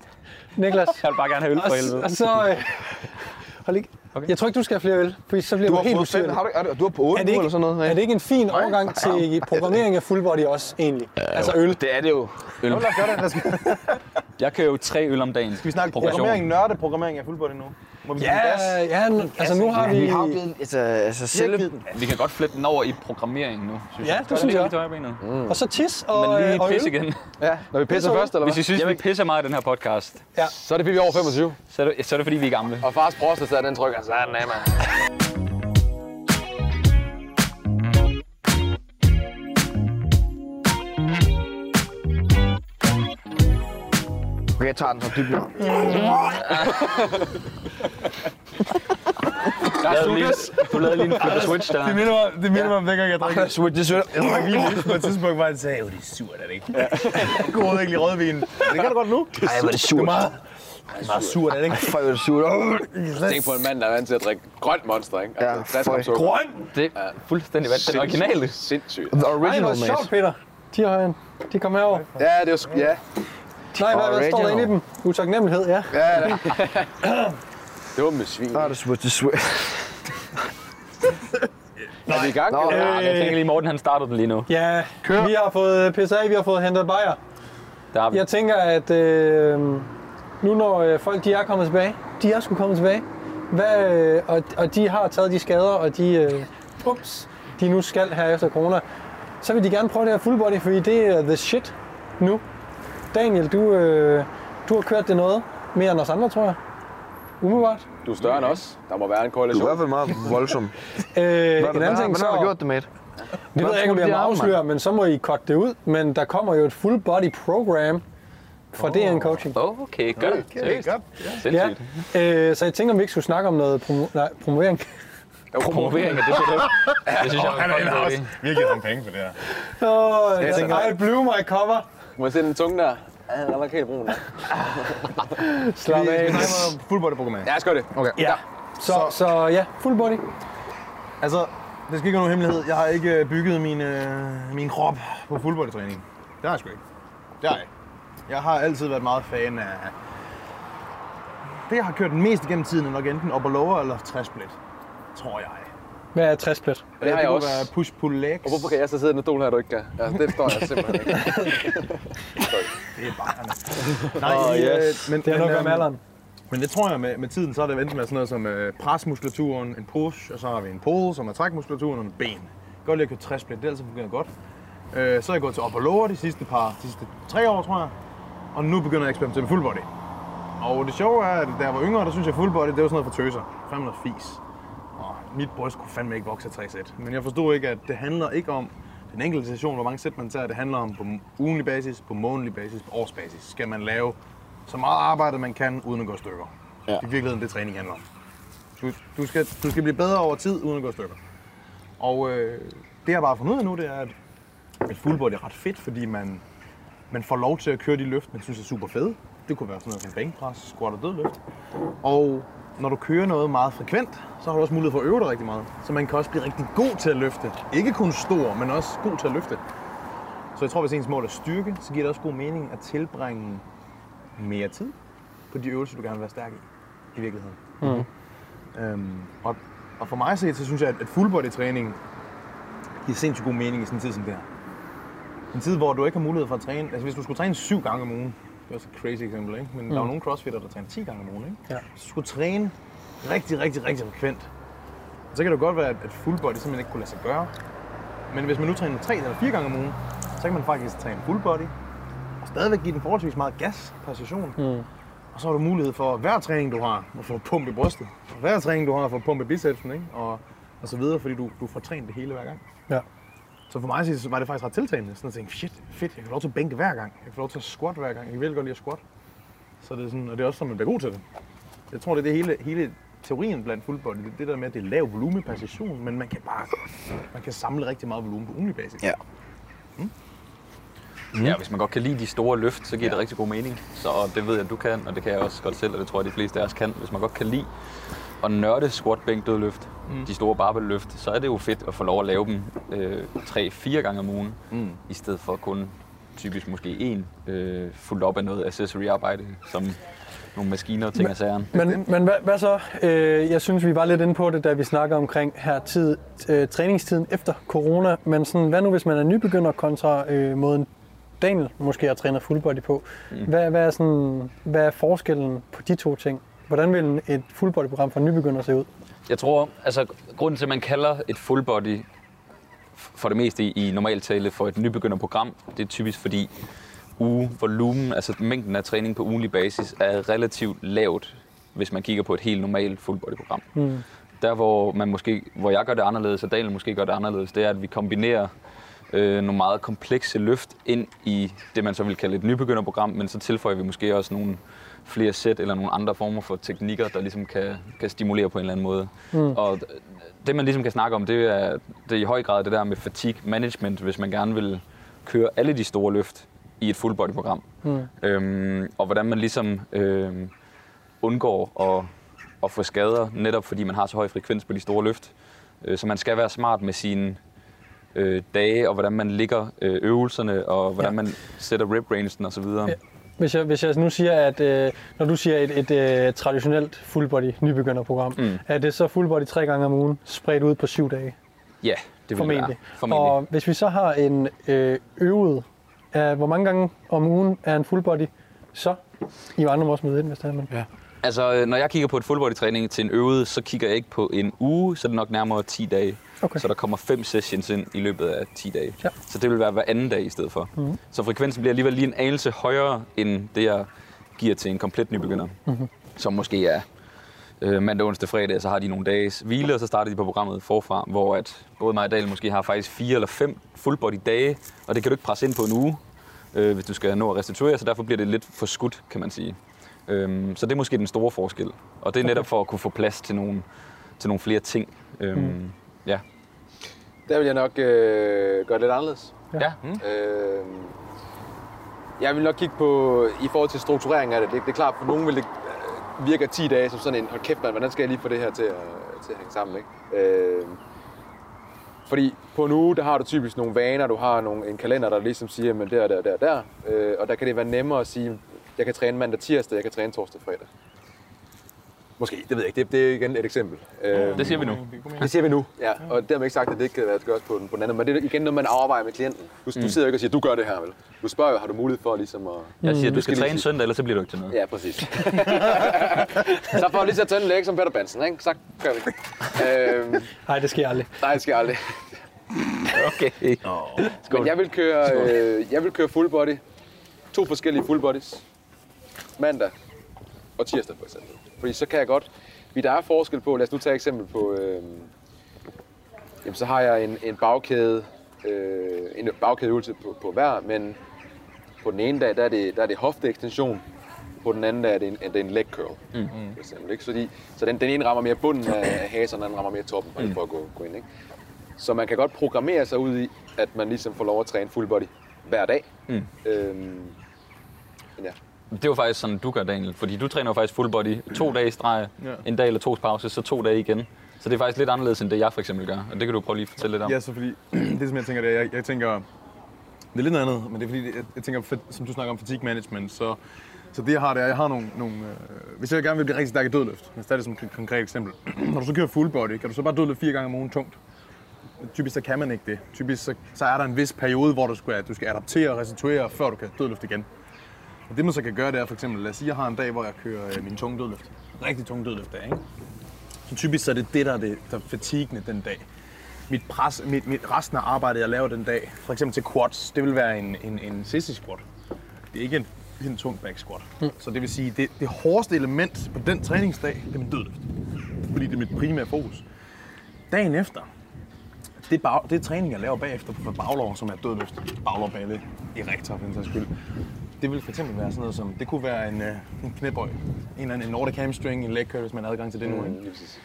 Niklas. jeg vil bare gerne have øl for helvede. og så, øh, hold lige. Okay. Jeg tror ikke, du skal have flere øl, for så bliver Du du, har helt usynlig. Har du, er du, du har på otte Er det, nu ikke, eller sådan noget? er det ikke en fin overgang til programmering af full body også, egentlig? Altså øl. Det er det jo. Lad os gøre det. Lad os, skal Jeg kører jo tre øl om dagen. vi snakke Progression. programmering, nørde programmering af fuldbody nu? Må vi gas? Ja, ja, altså nu har vi... Vi har jo givet, altså, altså selve, Vi kan godt flette den over i programmering nu, synes Ja, jeg. det synes jeg. til højrebenet. Og så tis og, Men lige og pisse øl. igen. Ja, når vi pisser så- først, eller Hvis I hvad? synes, vi pisser meget i den her podcast, Så er det fordi, vi er over 25. så er det, så er det fordi, vi er gamle. Og fars prostata, den trykker sådan af, mand. Okay, jeg tager den så dybt. Du lavede lige, du lavede lige en flip switch der. Det minder mig, det minder mig om dengang, jeg drak Sweet, det sødt. Jeg drak vin lidt på et tidspunkt, hvor han sagde, at det er surt, er det ikke? Jeg kunne overhovedet ikke lide rødvin. Det kan du godt nu. Ej, hvor er det Det er surt. meget, det er surt, er det ikke? Fuck, hvor er det surt. Tænk på en mand, der er vand til at drikke grønt monster, ikke? Ja, Altså, om fuck. sukker. Grøn! Det er fuldstændig vandt. Den originale. Sindssygt. The Ej, original, hvor mate. sjovt, Peter. De har en. De kommer herover. Ja, det er jo... Ja, Nej, hvad, hvad står der inde i dem? Utaknemmelighed, ja. ja, ja. Dumme svin. Ah, det er sweet, det er sweet. Er vi i gang? Nå, eller? Ja, jeg tænker lige, Morten han starter den lige nu. Ja, vi har fået af, vi har fået hentet bajer. Der har vi. Jeg tænker, at øh, nu når øh, folk de er kommet tilbage, de er sgu kommet tilbage, hvad, øh, og, og de har taget de skader, og de, øh, ups, de nu skal her efter corona, så vil de gerne prøve det her full body, fordi det er the shit nu. Daniel, du, øh, du har kørt det noget mere end os andre, tror jeg. Umiddelbart. Du er større end os. Der må være en Du er i korrelation. hvert fald meget voldsom. Øh, en anden Hvordan ting, så, har du gjort det, mate? det ved jeg ikke, om jeg må afsløre, men så må I cutte det ud. Men der kommer jo et full body program fra oh. DN Coaching. Okay, godt. Okay, godt. Ja. Sindssygt. Øh, så jeg tænker, om vi ikke skulle snakke om noget promo- nej, promovering. Promovering af det produkt. Det synes jeg Han er en inde også. Vi givet ham penge for det her. Åh, jeg Jeg tænker, I blew my cover. Må jeg se den tunge der? Ja, den var helt brun. Slap Vi af. snakker om full body program. Ja, jeg skal det. Okay. Ja. Så, så ja, full body. Altså, det skal ikke være nogen hemmelighed. Jeg har ikke øh, bygget min, øh, min krop på full body træning. Det har jeg sgu ikke. Det har jeg ikke. Jeg har altid været meget fan af... Det, jeg har kørt mest igennem tiden, er nok enten upper lower eller 60 split. Tror jeg. Hvad er 60 split? Det har jeg kunne også. være push-pull legs. Og hvorfor kan jeg så sidde i den stol her, du ikke kan? Ja, det forstår jeg simpelthen ikke. Det er bare... Nej, øh, yes. men, Det har at gøre med øhm, alderen. Men det tror jeg med, med tiden, så er det vendt med sådan noget som øh, presmuskulaturen, en push, og så har vi en pull, som er trækmuskulaturen, og en ben. Godt lige at køre 60 split, det har altid fungeret godt. Øh, så er jeg gået til upper lower de sidste par, de sidste tre år, tror jeg. Og nu begynder jeg at eksperimentere med full body. Og det sjove er, at da jeg var yngre, der synes jeg full body, det var sådan noget for tøser. Fandme noget fis. Og mit bryst kunne fandme ikke vokse af 3 sæt. Men jeg forstod ikke, at det handler ikke om den enkelte session, hvor mange sæt man tager. Det handler om på ugenlig basis, på månedlig basis, på årsbasis. Skal man lave så meget arbejde, man kan, uden at gå stykker. Ja. Det er i virkeligheden det, træning handler om. Du, du, skal, du skal blive bedre over tid, uden at gå stykker. Og øh, det jeg bare har fundet ud af nu, det er, at et full body er ret fedt, fordi man, man får lov til at køre de løft, man synes er super fede. Det kunne være sådan noget som bænkpres, squat og dødløft. Og når du kører noget meget frekvent, så har du også mulighed for at øve dig rigtig meget. Så man kan også blive rigtig god til at løfte. Ikke kun stor, men også god til at løfte. Så jeg tror, hvis ens mål er styrke, så giver det også god mening at tilbringe mere tid på de øvelser, du gerne vil være stærk i, i virkeligheden. Mm. Øhm, og, og for mig set, så synes jeg, at, at full body træning giver sindssygt god mening i sådan en tid som det her. En tid, hvor du ikke har mulighed for at træne. Altså hvis du skulle træne syv gange om ugen, det er også et crazy eksempel, ikke? men mm. der er jo nogle crossfitter, der træner 10 gange om ugen. Ikke? Ja. Hvis du skulle træne rigtig, rigtig, rigtig frekvent, så kan det godt være, at at full body simpelthen ikke kunne lade sig gøre. Men hvis man nu træner 3 eller 4 gange om ugen, så kan man faktisk træne full body, og stadigvæk give den forholdsvis meget gas per session. Mm. Og så har du mulighed for hver træning, du har, at få pump i brystet. Og hver træning, du har, for pump i bicepsen, ikke? Og, og så videre, fordi du, du får trænet det hele hver gang. Ja. Så for mig så var det faktisk ret tiltalende. Sådan at tænke, shit, fedt, jeg kan få lov til at bænke hver gang. Jeg kan få lov til at squat hver gang. Jeg kan virkelig godt lide at squat. Så det er sådan, og det er også sådan, man bliver god til det. Jeg tror, det er det hele, hele teorien blandt full body. Det, er det der med, at det er lav volumen per session, men man kan bare man kan samle rigtig meget volumen på ugenlig basis. Ja. Ja, hvis man godt kan lide de store løft, så giver det rigtig god mening. Så det ved jeg, at du kan, og det kan jeg også godt selv, og det tror jeg, de fleste af os kan. Hvis man godt kan lide at nørde squat, bænk, dødløft, mm. de store barbell-løft, så er det jo fedt at få lov at lave dem øh, 3-4 gange om ugen, mm. i stedet for kun typisk måske en, øh, fuldt op af noget accessory-arbejde, som nogle maskiner og ting og sager. Men, men hvad, hvad så? Øh, jeg synes, vi var lidt inde på det, da vi snakker omkring her tid, øh, træningstiden efter corona. Men sådan, hvad nu, hvis man er nybegynder kontra øh, måden Daniel måske har trænet full body på? Mm. Hvad, hvad, er sådan, hvad er forskellen på de to ting? Hvordan vil et full body program for nybegynder se ud? Jeg tror, altså grunden til, at man kalder et full body for det meste i, i normalt tale for et nybegynderprogram, det er typisk fordi uge volumen, altså mængden af træning på ugenlig basis, er relativt lavt, hvis man kigger på et helt normalt full body program. Mm. Der hvor man måske, hvor jeg gør det anderledes, og Daniel måske gør det anderledes, det er, at vi kombinerer øh, nogle meget komplekse løft ind i det, man så vil kalde et nybegynderprogram, men så tilføjer vi måske også nogle flere sæt eller nogle andre former for teknikker, der ligesom kan, kan stimulere på en eller anden måde. Mm. Og det, man ligesom kan snakke om, det er, det er i høj grad det der med fatigue management, hvis man gerne vil køre alle de store løft i et full body program. Mm. Øhm, og hvordan man ligesom øhm, undgår at, at få skader, netop fordi man har så høj frekvens på de store løft. Øh, så man skal være smart med sine øh, dage, og hvordan man ligger øh, øvelserne, og hvordan Ja. man sætter rep rangen osv. Ja. Hvis jeg, hvis jeg nu siger, at øh, når du siger et, et øh, traditionelt full body nybegynderprogram, mm. er det så full body tre gange om ugen, spredt ud på syv dage? ja, det vil Formentlig. det være. Formentlig. Og hvis vi så har en øh, øvet, øh, hvor mange gange om ugen er en full body Så, I andre må også møde ind, hvis det er, men... Ja. Altså, øh, når jeg kigger på et fullbody-træning til en øvede, så kigger jeg ikke på en uge, så er det nok nærmere 10 dage. Okay. Så der kommer fem sessions ind i løbet af 10 dage. Ja. Så det vil være hver anden dag i stedet for. Mm-hmm. Så frekvensen bliver alligevel lige en anelse højere, end det, jeg giver til en komplet nybegynder. Mm-hmm. Som måske er øh, mandag, onsdag, fredag, så har de nogle dages hvile, og så starter de på programmet forfra, hvor at både mig og Dahl måske har faktisk fire eller fem fullbody dage, og det kan du ikke presse ind på en uge, øh, hvis du skal nå at restituere, så derfor bliver det lidt for skudt, kan man sige. Øhm, så det er måske den store forskel, og det er netop for at kunne få plads til nogle, til nogle flere ting. Øhm, mm. Ja. Der vil jeg nok øh, gøre det lidt anderledes. Ja. Mm. Øh, jeg vil nok kigge på, i forhold til strukturering af det, det, det er klart, for nogen vil det øh, virke 10 dage som sådan en, hold kæft, man, hvordan skal jeg lige få det her til at, til at hænge sammen, ikke? Øh, fordi på en uge, der har du typisk nogle vaner, du har nogle, en kalender, der ligesom siger, men der, der, der, der. Øh, og der kan det være nemmere at sige, jeg kan træne mandag, tirsdag, jeg kan træne torsdag, fredag. Måske, det ved jeg ikke. Det, det er igen et eksempel. Øh, Det siger vi nu. det siger vi nu, ja. Og dermed ikke sagt, at det ikke kan være gøres på den, på den anden. Men det er igen noget, man overvejer med klienten. Du, du sidder jo ikke og siger, du gør det her, vel? Du spørger jo, har du mulighed for ligesom at... Jeg siger, at du skal lige træne søndag, ellers så bliver du ikke til noget. Ja, præcis. så får lige så tænde læg som Peter Bansen, ikke? Så gør vi. øhm, Nej, det sker aldrig. nej, det skal jeg aldrig. Okay. Men jeg vil køre, øh, jeg vil køre full body. To forskellige full bodies. Mandag og tirsdag for eksempel. Fordi så kan jeg godt... Fordi der er forskel på... Lad os nu tage et eksempel på... Øh, jamen, så har jeg en, en bagkæde... Øh, en bagkædeøvelse på, på hver, men på den ene dag, der er det, der er det hofteekstension. På den anden dag er det en, er det en leg curl. Mm. For eksempel, ikke? Så, de, så den, den ene rammer mere bunden af hasen, og den anden rammer mere toppen, bare lige for at gå, gå ind. Ikke? Så man kan godt programmere sig ud i, at man ligesom får lov at træne full body hver dag. Mm. Øhm, men ja. Det jo faktisk sådan, du gør, Daniel. Fordi du træner jo faktisk full body to dage i streg, Ja. en dag eller to pause, så to dage igen. Så det er faktisk lidt anderledes, end det jeg for eksempel gør. Og det kan du prøve lige at fortælle lidt om. Ja, så fordi, det som jeg tænker, det er, jeg, jeg tænker, det er lidt noget andet, men det er fordi, jeg, jeg tænker, for, som du snakker om fatigue management, så, så det jeg har, det er, jeg har nogle, nogle øh, hvis jeg gerne vil blive rigtig stærk i dødløft, hvis det er det som et konkret eksempel, når du så kører full body, kan du så bare dødløfte fire gange om ugen tungt? Typisk så kan man ikke det. Typisk så, så er der en vis periode, hvor du skal, du skal adaptere og restituere, før du kan dødløfte igen. Og det man så kan gøre, det er for eksempel, lad os sige, jeg har en dag, hvor jeg kører øh, min tunge dødløft. Rigtig tunge dødløft dag, ikke? Så typisk så er det det, der er, det, der er fatigende den dag. Mit, pres, mit, mit, resten af arbejdet, jeg laver den dag, for eksempel til quads, det vil være en, en, en sissy squat. Det er ikke en, en tung back squat. Mm. Så det vil sige, det, det hårdeste element på den træningsdag, det er min dødløft. Fordi det er mit primære fokus. Dagen efter, det er, bag, det er træning, jeg laver bagefter på baglov, som er dødløft. Baglov bagved i rektor, for den sags skyld. Det vil fx være sådan noget som, det kunne være en, øh, en knæbøj, en eller anden en Nordic hamstring, en leg curl, hvis man har adgang til det nu. ikke? Lige præcis.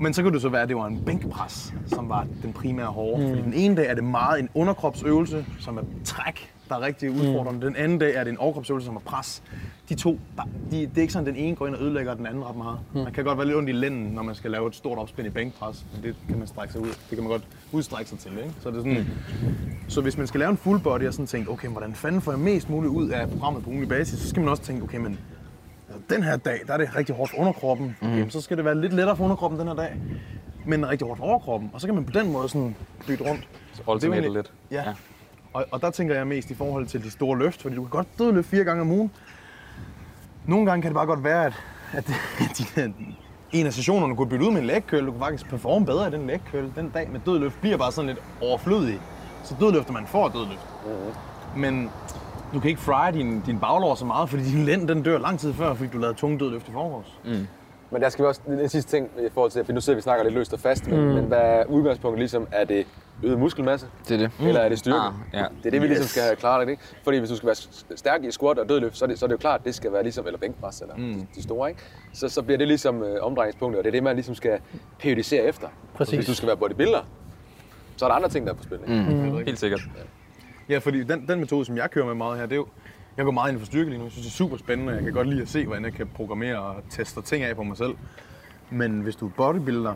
Men så kunne det så være, at det var en bænkpres, som var den primære hårde. Mm. Fordi den ene dag er det meget en underkropsøvelse, som er træk, der er rigtig udfordrende. Mm. Den anden dag er det en overkropsøvelse, som er pres. De to, de, det er ikke sådan, at den ene går ind og ødelægger den anden ret meget. Mm. Man kan godt være lidt ondt i lænden, når man skal lave et stort opspænd i bænkpres. Men det kan man strække sig ud. Det kan man godt udstrække sig til. Ikke? Så, det er sådan, mm. så hvis man skal lave en full body og sådan tænke, okay, hvordan fanden får jeg mest muligt ud af programmet på ugenlig basis, så skal man også tænke, okay, men den her dag, der er det rigtig hårdt for underkroppen. Okay, så skal det være lidt lettere for underkroppen den her dag. Men rigtig hårdt for overkroppen. Og så kan man på den måde sådan bytte rundt. Så er jo lidt. Ja. ja. Og, og der tænker jeg mest i forhold til de store løft, fordi du kan godt dødløfte fire gange om ugen. Nogle gange kan det bare godt være, at, at de, en af sessionerne kunne bytte ud med en curl. Du kunne faktisk performe bedre i den curl. Den dag med dødløft bliver bare sådan lidt overflødig. Så dødløfter man for at dødløfte. Men du kan ikke fry din, din baglår så meget, fordi din lænd den dør lang tid før, fordi du lavede tunge dødløft i forgårs. Mm. Men der skal vi også, en sidste ting i forhold til, for nu sidder vi og snakker lidt løst og fast, men, mm. men hvad er udgangspunktet ligesom? Er det øget muskelmasse, Det er det. mm. eller er det styrke? Ah, ja. Det er det, vi ligesom Yes. skal have klart, ikke? Fordi hvis du skal være stærk i squat og dødløft, så er det, så er det jo klart, at det skal være ligesom, eller bænkpres, eller mm. de, de, store, ikke? Så, så bliver det ligesom øh, omdrejningspunktet, og det er det, man ligesom skal periodisere efter. Præcis. Hvis du skal være bodybuilder, så er der andre ting, der er på spil, ikke? Mm. Helt sikkert. Ja, fordi den, den metode, som jeg kører med meget her, det er jo, jeg går meget ind for styrke lige nu. Jeg synes, det er super spændende. Jeg kan godt lide at se, hvordan jeg kan programmere og teste ting af på mig selv. Men hvis du er bodybuilder,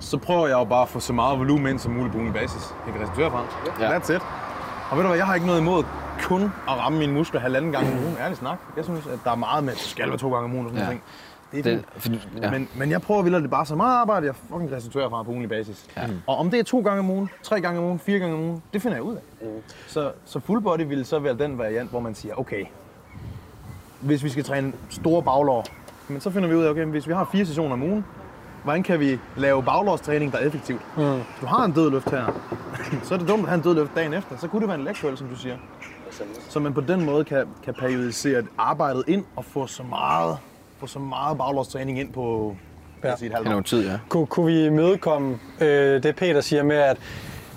så prøver jeg jo bare at få så meget volumen ind som muligt på ugen basis. Jeg kan restituere fra. Ja. That's it. Og ved du hvad, jeg har ikke noget imod kun at ramme mine muskler halvanden gang om ugen. Ærligt snak. Jeg synes, at der er meget med, at det skal være to gange om ugen og sådan Ja. noget. Det er Det, fint. for, ja. Men, men jeg prøver at ville det bare så meget arbejde, jeg fucking restituerer fra på ugenlig basis. Ja. Og om det er to gange om ugen, tre gange om ugen, fire gange om ugen, det finder jeg ud af. Mm. Så, så full body vil så være den variant, hvor man siger, okay, hvis vi skal træne store baglår, men så finder vi ud af, okay, hvis vi har fire sessioner om ugen, hvordan kan vi lave baglårstræning, der er effektivt? Mm. Hvis du har en dødløft her, så er det dumt at have en dødløft dagen efter. Så kunne det være en leg som du siger. Så man på den måde kan, kan periodisere arbejdet ind og få så meget, få så meget baglårstræning ind på ja. sige, et halvt år. tid, ja. Kunne, kunne vi imødekomme øh, det, Peter siger med, at,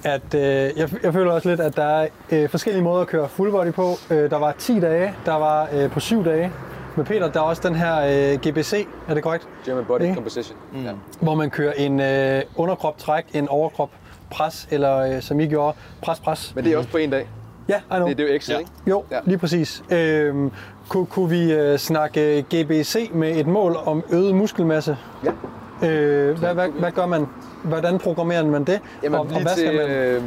at øh, jeg, jeg føler også lidt, at der er øh, forskellige måder at køre full body på. Øh, der var 10 dage, der var øh, på 7 dage. Med Peter, der er også den her øh, GBC, er det korrekt? German Body Ikke? Composition. Mm. Ja. Hvor man kører en øh, underkrop træk, en overkrop pres, eller øh, som I gjorde, pres, pres. Men det er også på en dag. Ja, I know. Det, det er jo X'et, Ja. ikke? Jo, Ja. ja. lige præcis. Øhm, kunne, kunne vi øh, snakke GBC med et mål om øget muskelmasse? Ja. Øh, hvad, hvad, hvad gør man? Hvordan programmerer man det? Jamen, og, og hvad, til, skal man, øh,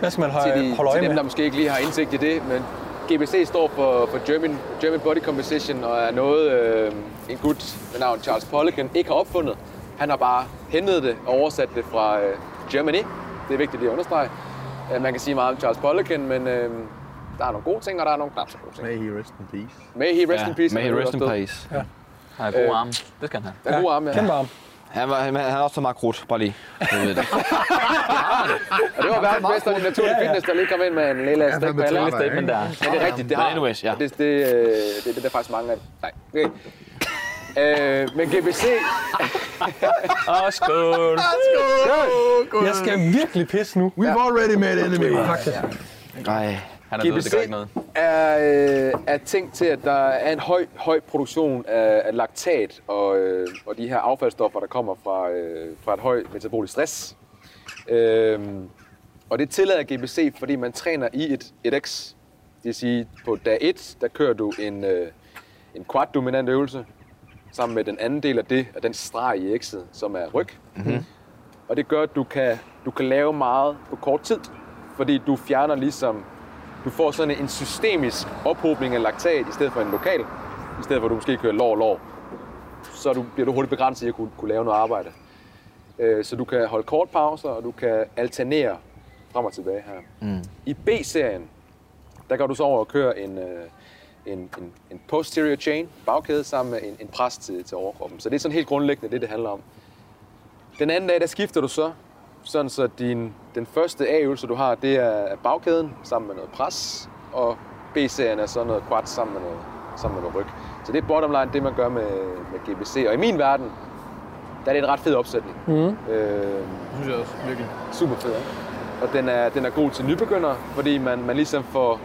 hvad skal man til, holde, de, holde øje til dem, med? der måske ikke lige har indsigt i det, men GBC står for, for German, German Body Composition og er noget, øh, en gut med navn Charles Poliquin ikke har opfundet. Han har bare hentet det og oversat det fra øh, Germany. Det er vigtigt lige at understrege. Øh, man kan sige meget om Charles Poliquin, men øh, der er nogle gode ting, og der er nogle knap så gode ting. May he rest in peace. May he rest in peace. May he rest in peace. Han har gode Øh, arme. Det skal han have. Der er gode arme, ja. Kæmpe arm. Han, var, han, han har også så meget krudt, bare lige. Det. Og det var verdens bedste i naturlig fitness, der lige kom ind med en lille stik fandme på alle. træt af, statement der. Men det er rigtigt, det har. anyways, ja. Det, det, øh, det, det, det er faktisk mange af Nej, okay. Øh, men GBC... Og skål! Jeg skal virkelig pisse nu. We've already made enemy. Faktisk. Nej. Han er død, det GBC gør ikke noget. er, øh, er tænkt til, at der er en høj, høj produktion af, af laktat og, øh, og de her affaldsstoffer, der kommer fra, øh, fra et højt metabolisk stress. Øhm, og det tillader GBC, fordi man træner i et, et X. Det vil sige, på dag 1, der kører du en, øh, en quad-dominant øvelse, sammen med den anden del af det, af den streg i X'et, som er ryg. Mm-hmm. Og det gør, at du kan, du kan lave meget på kort tid, fordi du fjerner ligesom, du får sådan en systemisk ophobning af laktat, i stedet for en lokal, i stedet for at du måske kører lår lår. Så du, bliver du hurtigt begrænset i at kunne, kunne lave noget arbejde. Øh, Så du kan holde kort pauser, og du kan alternere frem og tilbage her. Mm. I B-serien, der går du så over og kører en, øh, en, en, en posterior chain, bagkæde, sammen med en, en pres til, til overkroppen. Så det er sådan helt grundlæggende det, det handler om. Den anden dag, der skifter du så, sådan så din, den første A-øvelse, du har, det er bagkæden sammen med noget pres, og B-serien er så noget quad sammen med noget, sammen med noget ryg. Så det er bottom line, det man gør med, med GBC. Og i min verden, der er det en ret fed opsætning. Mm. Øh, Det synes jeg også, virkelig. super fed, ikke? Og den er, den er god til nybegyndere, fordi man, man ligesom får...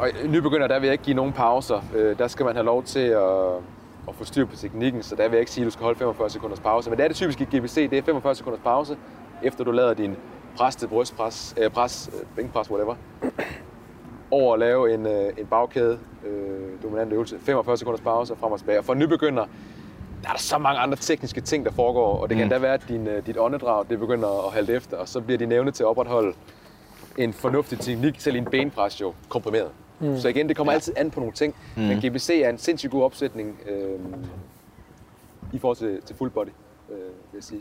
Og nybegynder, der vil jeg ikke give nogen pauser. Øh, der skal man have lov til at, at få styr på teknikken, så der vil jeg ikke sige, at du skal holde 45 sekunders pause. Men det er det typiske i GBC, det er 45 sekunders pause, efter du lader din pres til brystpres, øh, pres, øh, bænkpres, whatever, over at lave en, øh, en bagkæde, øh, dominant øvelse. 45 sekunders pause og frem og tilbage. Og for nybegynder, der er der så mange andre tekniske ting, der foregår, og det kan da være, at din, øh, dit åndedrag det begynder at halte efter, og så bliver din evne til at opretholde en fornuftig teknik, selv i en benpres jo, komprimeret. Mm. Så igen, det kommer ja. altid an på nogle ting, mm. men GBC er en sindssygt god opsætning øh, i forhold til, til full body, øh, vil jeg sige.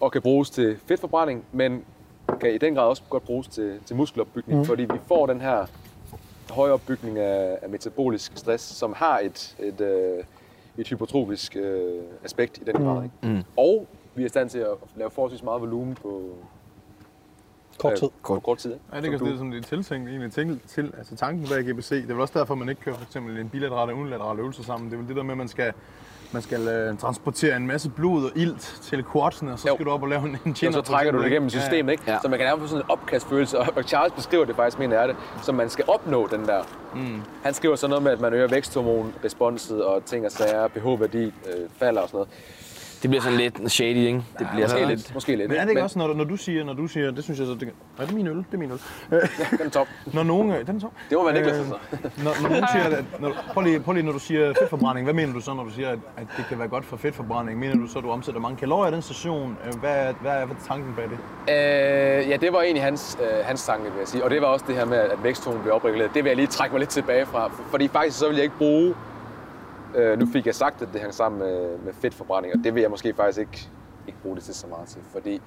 Og kan bruges til fedtforbrænding, men kan i den grad også godt bruges til, til muskelopbygning, mm. fordi vi får den her høje opbygning af, af metabolisk stress, som har et, et, øh, et hypertrofisk øh, aspekt i den grad. Ikke? Mm. Og vi er i stand til at lave forholdsvis meget volumen på Kort tid. Øh, på kort tid. Ikke? Ja, det kan Som det er som det er tiltænkt egentlig til, til, altså tanken bag GBC. Det er vel også derfor, man ikke kører for eksempel en bilateral og unilateral øvelse sammen. Det er vel det der med, at man skal, man skal uh, transportere en masse blod og ilt til quadsene, og så Jo. skal du op og lave en, en Og chin så trækker du det igennem systemet, ikke? Ja. Så man kan nærmest få sådan en opkastfølelse, og og Charles beskriver det faktisk, mener jeg det, som man skal opnå den der. Mm. Han skriver sådan noget med, at man øger væksthormonresponset, og ting og sager, pH-værdi øh, falder og sådan noget. Det bliver sådan lidt shady, ikke? Det bliver Måske sådan lidt, måske lidt. Men er det ikke også, når du, når du siger, når du siger, det synes jeg så, det, er det min øl? Det er min øl. Den er top. når nogen, den er så. Det må være Niklas, Øh, altså. når, når nogen siger, at, når, prøv, lige, prøv lige, når du siger fedtforbrænding, hvad mener du så, når du siger, at, at det kan være godt for fedtforbrænding? Mener du så, at du omsætter mange kalorier i den station? Øh, Hvad er, hvad er, hvad er tanken bag det? Øh, ja, det var egentlig hans, øh, hans tanke, vil jeg sige. Og det var også det her med, at væksthormonen blev opreguleret. Det vil jeg lige trække mig lidt tilbage fra. Fordi faktisk så vil jeg ikke bruge... Øh, nu fik jeg sagt, at det hang sammen med, med fedtforbrænding, og det vil jeg måske faktisk ikke, ikke bruge det til så meget til. Fordi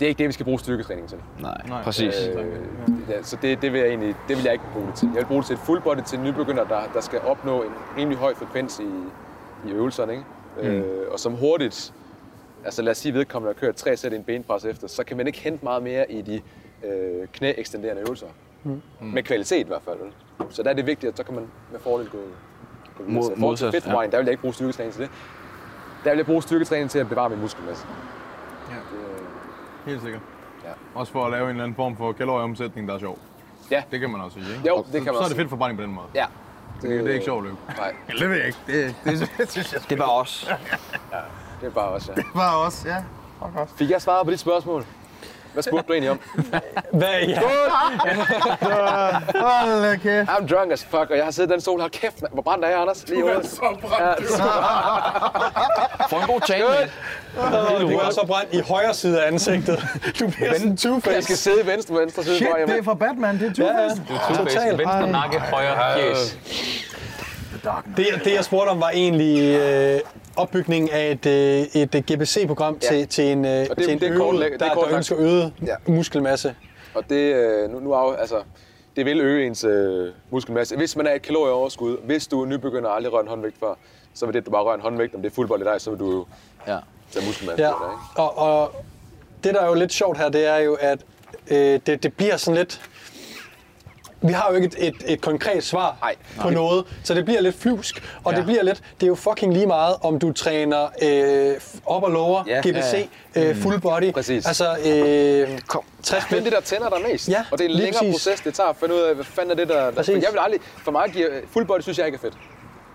det er ikke det, vi skal bruge styrketræning til. Nej, Nej. præcis. Øh, ja, så det, det, vil jeg egentlig, det vil jeg ikke bruge det til. Jeg vil bruge det til et full body til nybegynder, der, der skal opnå en rimelig høj frekvens i, i øvelserne. Ikke? Mm. Øh, og som hurtigt, altså lad os sige, vedkommende har kørt tre sæt i en benpres efter, så kan man ikke hente meget mere i de øh, knæekstenderende øvelser. Mm. Med kvalitet i hvert fald. Så der er det vigtigt, at så kan man med fordel gå. Mod- Så i forhold til modsat, fedt ja. der vil jeg ikke bruge styrketræning til det. Der vil jeg bruge styrketræning til at bevare min muskelmasse. Ja. Det, Helt sikkert. Ja. Også for at lave en eller anden form for kalorieomsætning, der er sjov. Ja. Det kan man også sige, ikke? Jo, det kan man så, så er det fedt forbrænding på den måde. ja. Det, det er ikke sjovt at løbe. Nej, det ved jeg ikke. Det, det, det synes jeg Det var os. det er bare også, ja. bare også, ja. Fik jeg svaret på dit spørgsmål? Hvad spurgte du egentlig om? Hvad, ja. Hold kæft. I'm drunk as fuck, og jeg har siddet i den sol. Hold kæft, mand. Hvor brændt er jeg, Anders? Lige ude. Så brændt. For en god tale, mate. Du er så brændt i højre side af ansigtet. Du bliver sådan two-face. Jeg skal sidde i venstre, venstre side. Shit, hvor jeg det er fra Batman. Det er Two-Face. Total. Venstre nakke, højre fjes. Det, det jeg spurgte om var egentlig øh, opbygningen af et, øh, et øh, GBC-program Ja. til, til en, øh, det- til en det er kort øvet, læ- det er der, kort der ønsker øget Ja. muskelmasse. Og det, øh, nu, nu er, jo- altså, det vil øge ens øh, muskelmasse. Hvis man er et kalorieoverskud, hvis du er nybegynder og aldrig rører en håndvægt før, så vil det, at du bare rører en håndvægt, om det er fuldbold i dig, så vil du jo Ja. tage muskelmasse Ja, på dig, ikke? og, og det der er jo lidt sjovt her, det er jo, at øh, det, det bliver sådan lidt... Vi har jo ikke et, et, et konkret svar Nej. på noget, så det bliver lidt flyvsk, og Ja. det bliver lidt, det er jo fucking lige meget, om du træner øh, op og lower, Ja. GBC, øh, full body, Præcis. altså øh, Kom. 60 Find det, der tænder dig mest. Ja, og det er en længere præcis. proces, det tager at finde ud af, hvad fanden er det, der... der jeg vil aldrig... For mig giver... Full body synes jeg ikke er fedt.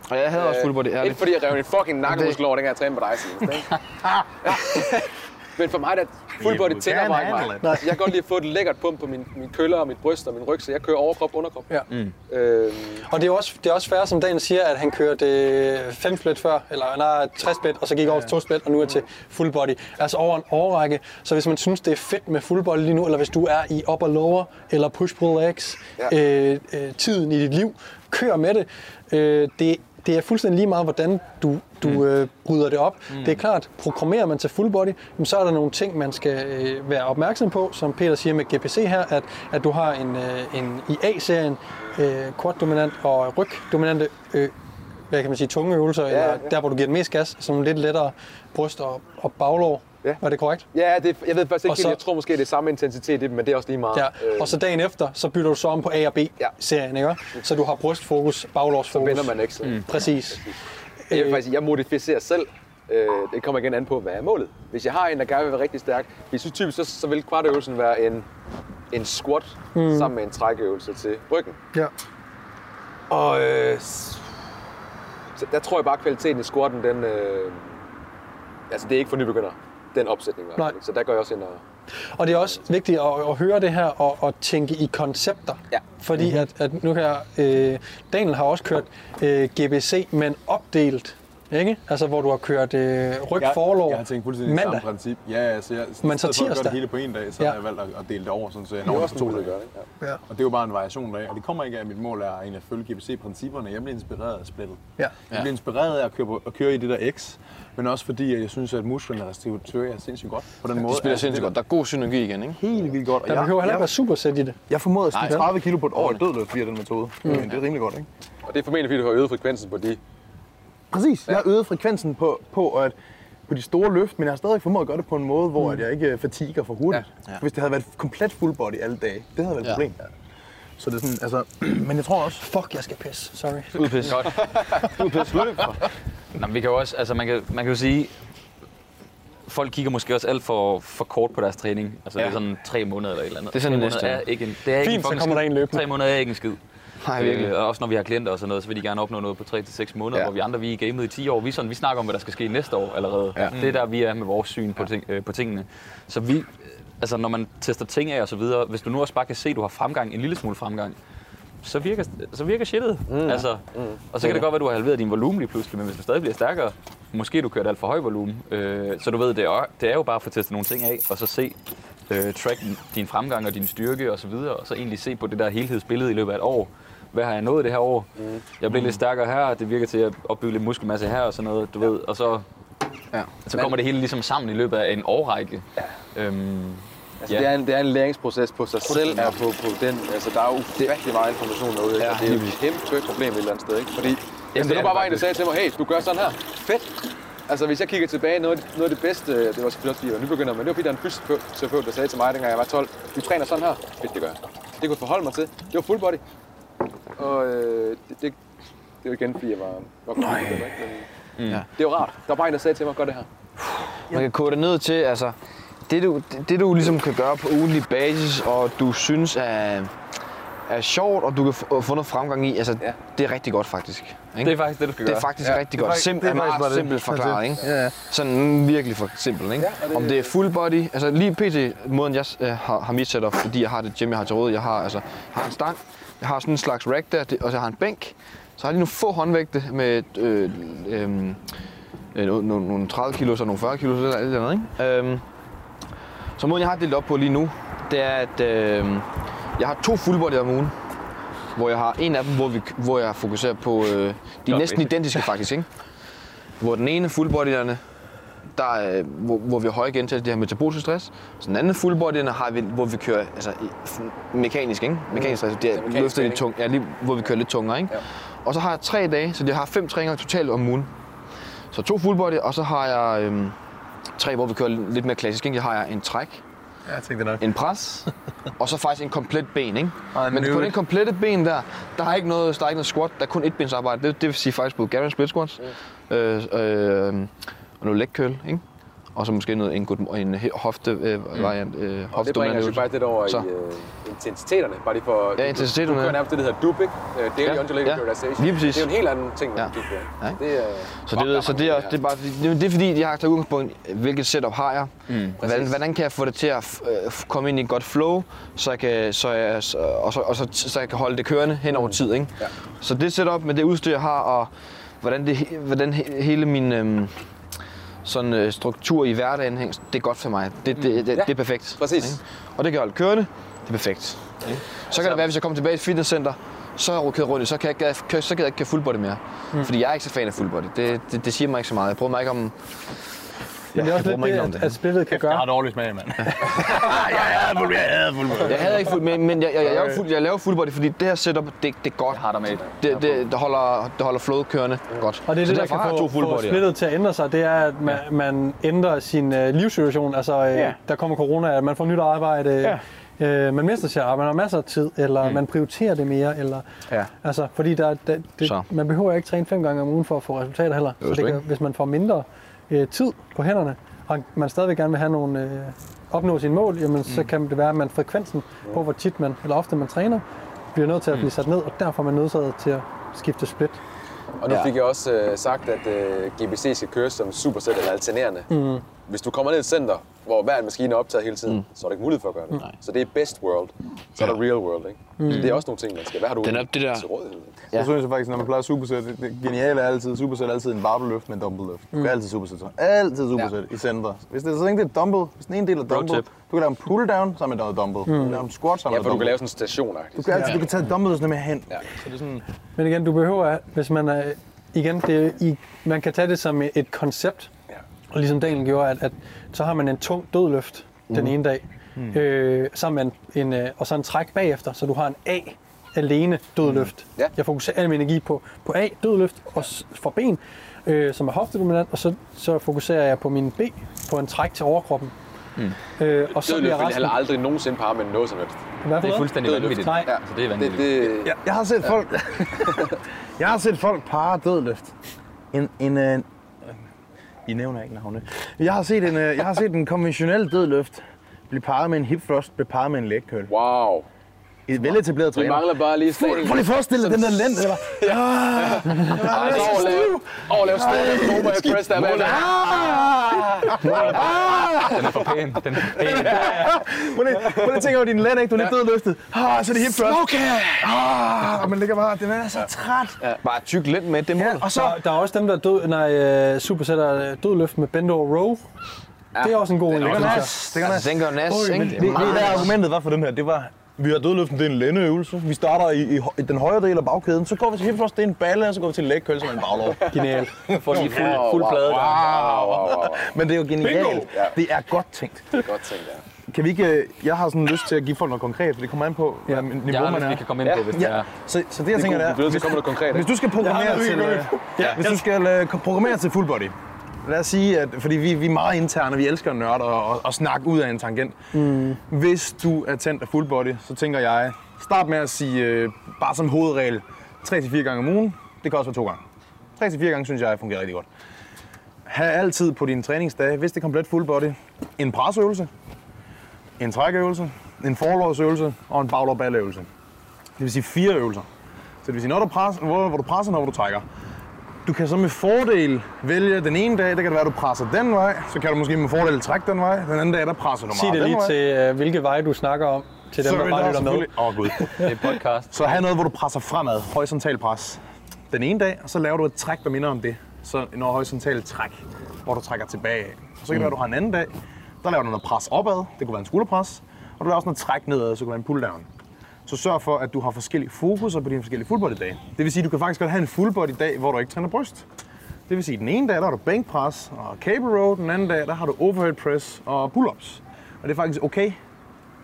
Og jeg havde også full body, Øh, ærligt. Ikke fordi jeg rev en fucking nakkemuskel over, dengang jeg trænede på dig ikke? Men for mig, der full body tænder mig ikke mig. Jeg kan godt lide at få et lækkert pump på min, min køller og mit bryst og min ryg, så jeg kører overkrop, underkrop. Ja. Mm. Øhm, Og det er også, det er også fair, som Daniel siger, at han kørte øh, 5 split før, eller nej, 60 split, og så gik over til 2 split, og nu er til full body. Altså over en årrække. Så hvis man synes, det er fedt med full body lige nu, eller hvis du er i upper lower, eller push pull legs, Ja. øh, øh, tiden i dit liv, kør med det. Øh, det det er fuldstændig lige meget, hvordan du, du mm. øh, bryder det op. Mm. Det er klart, programmerer man til full body, jamen, så er der nogle ting, man skal øh, være opmærksom på, som Peter siger med GPC her, at, at du har en, øh, en i A-serien øh, quad-dominant og ryg-dominante øh, hvad kan man sige, tunge øvelser, ja, eller ja. der, hvor du giver den mest gas, som lidt lettere bryst og, og baglår. Ja. Var det korrekt? ja, det, jeg ved faktisk ikke Og helt, så- jeg tror måske, det er samme intensitet i dem, men det er også lige meget. Ja. Øh, Og så dagen efter, så bytter du så om på A og B-serien, ikke? Så du har brystfokus, baglårsfokus. vender man ikke. Så. Mm. Præcis. Jeg vil faktisk sige, jeg modificerer selv. Øh, det kommer igen an på, hvad er målet. Hvis jeg har en, der gerne vil være rigtig stærk, hvis typisk, så, så vil kvartøvelsen være en, en squat mm. sammen med en trækøvelse til ryggen. Ja. Og øh, så der tror jeg bare, at kvaliteten i squatten, den, øh, altså det er ikke for nybegynder, den opsætning. Nej. Så der går jeg også ind og... Og det er også vigtigt at, at høre det her og, og tænke i koncepter. Ja. Fordi mm-hmm. at, at nu her, øh, Daniel har også kørt øh, GBC, men opdelt. Ikke? Altså hvor du har kørt øh, ryg Jeg, forlår jeg har tænkt fuldstændig mandag. samme princip. Ja, altså jeg, Men så for at tirsdag? det hele på en dag, så Ja. har jeg valgt at, at dele det over, sådan, så jeg Det når det på to dage. at gøre det. Ja. Ja. Og det er jo bare en variation af, og det kommer ikke af, at mit mål er egentlig at følge GBC-principperne. Jeg bliver inspireret af splittet. Ja. Jeg bliver inspireret af at køre, på, at køre i det der X, men også fordi, at jeg synes, at musklerne restituerer sindssygt godt på den måde. De spiller Altså, sindssygt godt. Der er god synergi igen, ikke? Helt vildt godt. Og Der jeg, behøver heller ikke jeg, være supersæt i det. jeg formåede at spille Nej. 30 kilo på et år i dødløft via den metode. Mm. Det er rimelig godt, ikke? Og det er formentlig, fordi du har øget frekvensen på de... Præcis. Jeg har øget frekvensen på, på, at, på de store løft, men jeg har stadig formået at gøre det på en måde, hvor mm. at jeg ikke fatiger for hurtigt. Ja. Ja. Hvis det havde været komplet full body alle dage, det havde været et Ja. problem. Så det er sådan, altså, men jeg tror også, Fuck, jeg skal pisse. Sorry. Udpis. Godt. Nå, men vi kan jo også, altså man kan, man kan jo sige, folk kigger måske også alt for, for kort på deres træning. Altså ja. det er sådan tre måneder eller et eller andet. Det er sådan tre måneder er ikke en, det er ikke Fint, en så fucking kommer der en løbende. Tre måneder er ikke en skid. Nej, virkelig. Øh, og også når vi har klienter og sådan noget, så vil de gerne opnå noget på 3 til 6 måneder, Ja. hvor vi andre vi er i gamet i 10 år. Vi, sådan, vi snakker om, hvad der skal ske næste år allerede. Ja. Det er der, vi er med vores syn på, ting, øh, på tingene. Så vi, altså når man tester ting af og så videre, hvis du nu også bare kan se, at du har fremgang, en lille smule fremgang, så virker, så virker shitet. Mm. Altså, mm. Og så kan det godt være, at du har halveret din volumen lige pludselig, men hvis du stadig bliver stærkere, måske du kørt alt for høj volumen. Øh, så du ved, det er, det er jo bare at få testet nogle ting af, og så se, øh, track din- din fremgang og din styrke og så videre, og så egentlig se på det der helhedsbillede i løbet af et år. Hvad har jeg nået det her år? Mm. Jeg blev lidt stærkere her, det virker til at opbygge lidt muskelmasse her og sådan noget, du ved, og så, Ja. så kommer det hele ligesom sammen i løbet af en årrække. Ja. Øhm, Altså, Ja. det, er en, det er en læringsproces på sig selv, er på, på den. Altså, der er jo ufattelig meget information derude? Ja, og det er jo et kæmpe problem et eller andet sted, ikke? Fordi hvis det der er nu bare det var en, der sagde til mig, hey, du gør sådan her, fedt. Altså, hvis jeg kigger tilbage, noget, det- noget af det bedste, det var selvfølgelig også fordi, jeg var nybegynder, men det var fordi, der er en fysioterapeut, der sagde til mig, dengang jeg var 12, du træner sådan her, fedt, det gør jeg. Det kunne forholde mig til. Det var full body. Og øh, det, det, det var igen, fordi jeg var, var Nej. ikke? Men, Ja. Det var rart. Der var bare en, der sagde til mig, gør det her. Man kan kode det ned til, altså, det du, det, det du ligesom kan gøre på ugentlig basis, og du synes er, er sjovt, og du kan få, noget fremgang i, altså, Ja. det er rigtig godt faktisk. Ikke? Det er faktisk det, du skal det er gøre. faktisk Ja, rigtig det er godt. Simp, det er meget det. simpelt forklaret, ikke? Ja, ja. Sådan virkelig for simpelt, ikke? Ja, og det- Om det er full body, altså lige pt. måden jeg øh, har, har mit setup, fordi jeg har det gym, jeg har til råd, jeg har, altså, jeg har en stang, jeg har sådan en slags rack der, og så har en bænk, så har jeg lige nogle få håndvægte med øh, øh, øh, nogle, nogle- nogle 30 kilo og nogle 40 kilo, eller alt det andet, ikke? Øhm, så måden jeg har delt op på lige nu, det er, at øh, jeg har to full body om ugen, hvor jeg har en af dem, hvor, vi, hvor jeg fokuserer på, øh, de er næsten identiske faktisk, ikke? Hvor den ene full body'erne, der er, øh, hvor, hvor vi har høje gentagelser, det her metabolisk stress. Så den anden full body'erne har vi, hvor vi kører altså, mekanisk, ikke? Mekanisk stress, det er mekanisk løfter lidt træning. tung, ja, lige, hvor vi kører lidt tungere, ikke? Ja. Og så har jeg tre dage, så jeg har fem træninger totalt om ugen. Så to full body, og så har jeg øhm, tre, hvor vi kører lidt mere klassisk. Ikke? Jeg har en træk, Ja, jeg tænkte nok. en pres, og så faktisk en komplet ben. Ikke? En Men på den komplette ben der, der er ikke noget, der er ikke noget squat, der er kun et bensarbejde. Det, det vil sige faktisk både Garen split squats, øh, øh, og noget leg curl, ikke? Og så måske noget, en, good, en hofte øh, variant. Øh, Og det bringer os jo faktisk lidt over Så. i øh, intensiteterne. Bare lige for, Ja, intensiteterne, Du kører ja. nærmest det, der hedder DUP, ikke? Øh, Daily Ja, Undulating ja. Periodization. Lige præcis. Det er jo en helt anden ting, end Ja. du kører. Ja. Det er, Så det, ved- så det, er, det, er bare, det, det er fordi, jeg har taget udgangspunkt hvilket setup har jeg. Mm, hvordan, hvordan kan jeg få det til at øh, komme ind i et godt flow, så jeg kan, så jeg, så, og så, og så, så jeg kan holde det kørende hen over tid. Ikke? Ja. Så det setup med det udstyr, jeg har, og hvordan, det, hvordan he- hele min øhm, sådan, øh, struktur i hverdagen det er godt for mig. Det, det, det, Ja, det er perfekt. præcis. Ikke? Og det kan jeg holde kørende, det er perfekt. Ikke? Så kan det være, hvis jeg kommer tilbage i et fitnesscenter, så er jeg rundt så kan jeg ikke, så kan jeg ikke køre full body mere. Mm. Fordi jeg er ikke så fan af full body. Det, det, det siger mig ikke så meget. Jeg prøver mig ikke om... Men det er også jeg lidt det, at, det. at splittet kan Jeg har gøre. dårlig smag, mand. Jeg havde ikke fuld, men, men jeg, jeg, jeg, laver fuld, jeg laver full body, fordi det her setup, det, det er godt. Har der med. Det, det, det, holder, det holder flowet kørende godt. Og det er så det, der kan jeg få, få splittet til at ændre sig, det er, at man, man ændrer sin øh, livssituation. Altså, øh, Ja. der kommer corona, at man får nyt arbejde, øh, man mister sit arbejde, man har masser af tid, eller mm. man prioriterer det mere, eller, Ja. altså, fordi der, der, det, Så. man behøver ikke træne fem gange om ugen for at få resultater heller. Så det kan, hvis man får mindre øh, tid på hænderne, og man stadigvæk gerne vil have nogle, øh, opnå sine mål, jamen, mm. så kan det være, at man frekvensen på, hvor tit man, eller ofte man træner, bliver nødt til at blive sat ned, og derfor er man nødsaget til at skifte split. Og nu Ja. fik jeg også øh, sagt, at øh, GBC skal køres som supersæt eller alternerende. Mm. Hvis du kommer ned i et center, hvor hver en maskine er optaget hele tiden, mm. så er der ikke mulighed for at gøre det. Så det er best world, så er der real world. Ikke? Mm. Det er også nogle ting, man skal. Hvad har du Den er- det der- til rådighed? Ja. Jeg synes faktisk, når man plejer supersæt, det, det geniale er altid, supersæt er altid en barbell-løft med en dumbbell-løft. Du kan altid supersæt. så. Altid supersæt ja. i center. Hvis det er så længe det er dumbbell, hvis den ene del er dumbbell, du kan lave en pull-down sammen med noget dumbbell. Du kan lave en squat sammen Ja, med for du kan dumbbell. lave sådan en station Du kan altid, du kan tage dumbbell sådan med hen. Ja. Så det er sådan, Men igen, du behøver, hvis man er, igen, det, er i, man kan tage det som et koncept, Ja. Ligesom Daniel gjorde, at, at så har man en tung dødløft mm. den ene dag, mm. øh, sammen med en, en, øh, og så en træk bagefter, så du har en A alene dødløft. Ja. Jeg fokuserer al min energi på, på A, dødløft og for ben, øh, som er hoftedominant, og så, så fokuserer jeg på min B, på en træk til overkroppen. Mm. Øh, og så bliver vil resten... jeg aldrig nogensinde parre med noget som helst. Hvad Det er fuldstændig Dødløft. vanvittigt. Nej. Ja. Så det er Det, vanvittigt. det, jeg, jeg har set folk... jeg har set folk parre dødløft. En, en, øh, i nævner ikke navne. Jeg har set en, øh, jeg har set en konventionel dødløft blive parret med en hip thrust, blive parret med en leg curl. wow. Et veletableret Vi træner. mangler bare lige stadig. Prøv lige at forestille dig den der lænd, der var... Ej, så overleve. Overleve stor Nova press der bag. Den er for pæn. Den er pæn. Prøv lige, prøv lige at tænke over din lænd, ikke? Du er lidt dødløftet. Ah, så er det hip thrust. Okay. Ah, og man ligger bare, den er så træt. Bare tyk lidt med det mål. Og så... Der, er også dem, der død, nej, øh, supersætter dødløft med bend over row. Det er også en god en. Det gør nas. Det gør nas. Altså, den gør nas, Det er Det, det, meget det for her, det var, vi har dødløften, det er en lændeøvelse. Vi starter i, i, i, den højre del af bagkæden, så går vi til hip thrust, det er en balle, og så går vi til leg curl, som er en baglov. Genialt. Får lige fuld, fuld plade. Wow, wow, wow, wow. Men det er jo genialt. Ja. Det er godt tænkt. Det er godt tænkt, ja. kan vi ikke... øh, Jeg har sådan lyst til at give folk noget konkret, for det kommer an på, ja. hvilket niveau Ja, man hvis er. vi kan komme ind på, hvis det er. Så, så det, jeg tænker, Det det er er, god. Vi bliver nødt til at komme med noget konkret. hvis du skal programmere Ja, til, Ja, hvis du skal øh, programmere til full body, lad os sige, at fordi vi, vi er meget interne, vi elsker nørd og, og, og snakke ud af en tangent. Mm. Hvis du er tændt af full body, så tænker jeg, start med at sige, øh, bare som hovedregel, 3-4 gange om ugen. Det kan også være to gange. 3-4 gange synes jeg fungerer rigtig godt. Ha' altid på dine træningsdage, hvis det er komplet full body, en presøvelse, en trækøvelse, en forlårsøvelse og en baglårballeøvelse. Det vil sige fire øvelser. Så det vil sige, når du presser, hvor, hvor du presser, når du trækker. Du kan så med fordel vælge den ene dag, der kan det være, at du presser den vej. Så kan du måske med fordel trække den vej. Den anden dag, der presser du Sig meget det lige den vej. til, øh, hvilke veje du snakker om, til dem, Sorry, der bare er lytter med. Åh, oh, gud. Det er podcast. Så have noget, hvor du presser fremad, horisontal pres. Den ene dag, og så laver du et træk, der minder om det. Så noget horisontalt træk, hvor du trækker tilbage. Og så kan det være, du har en anden dag, der laver du noget pres opad, det kunne være en skulderpres, og du laver også noget træk nedad, så det kunne være en pull down. Så sørg for, at du har forskellige fokuser på dine forskellige full body dage. Det vil sige, at du kan faktisk godt have en full body dag, hvor du ikke træner bryst. Det vil sige, at den ene dag, der har du bænkpres og cable row, den anden dag, der har du overhead press og pull-ups. Og det er faktisk okay,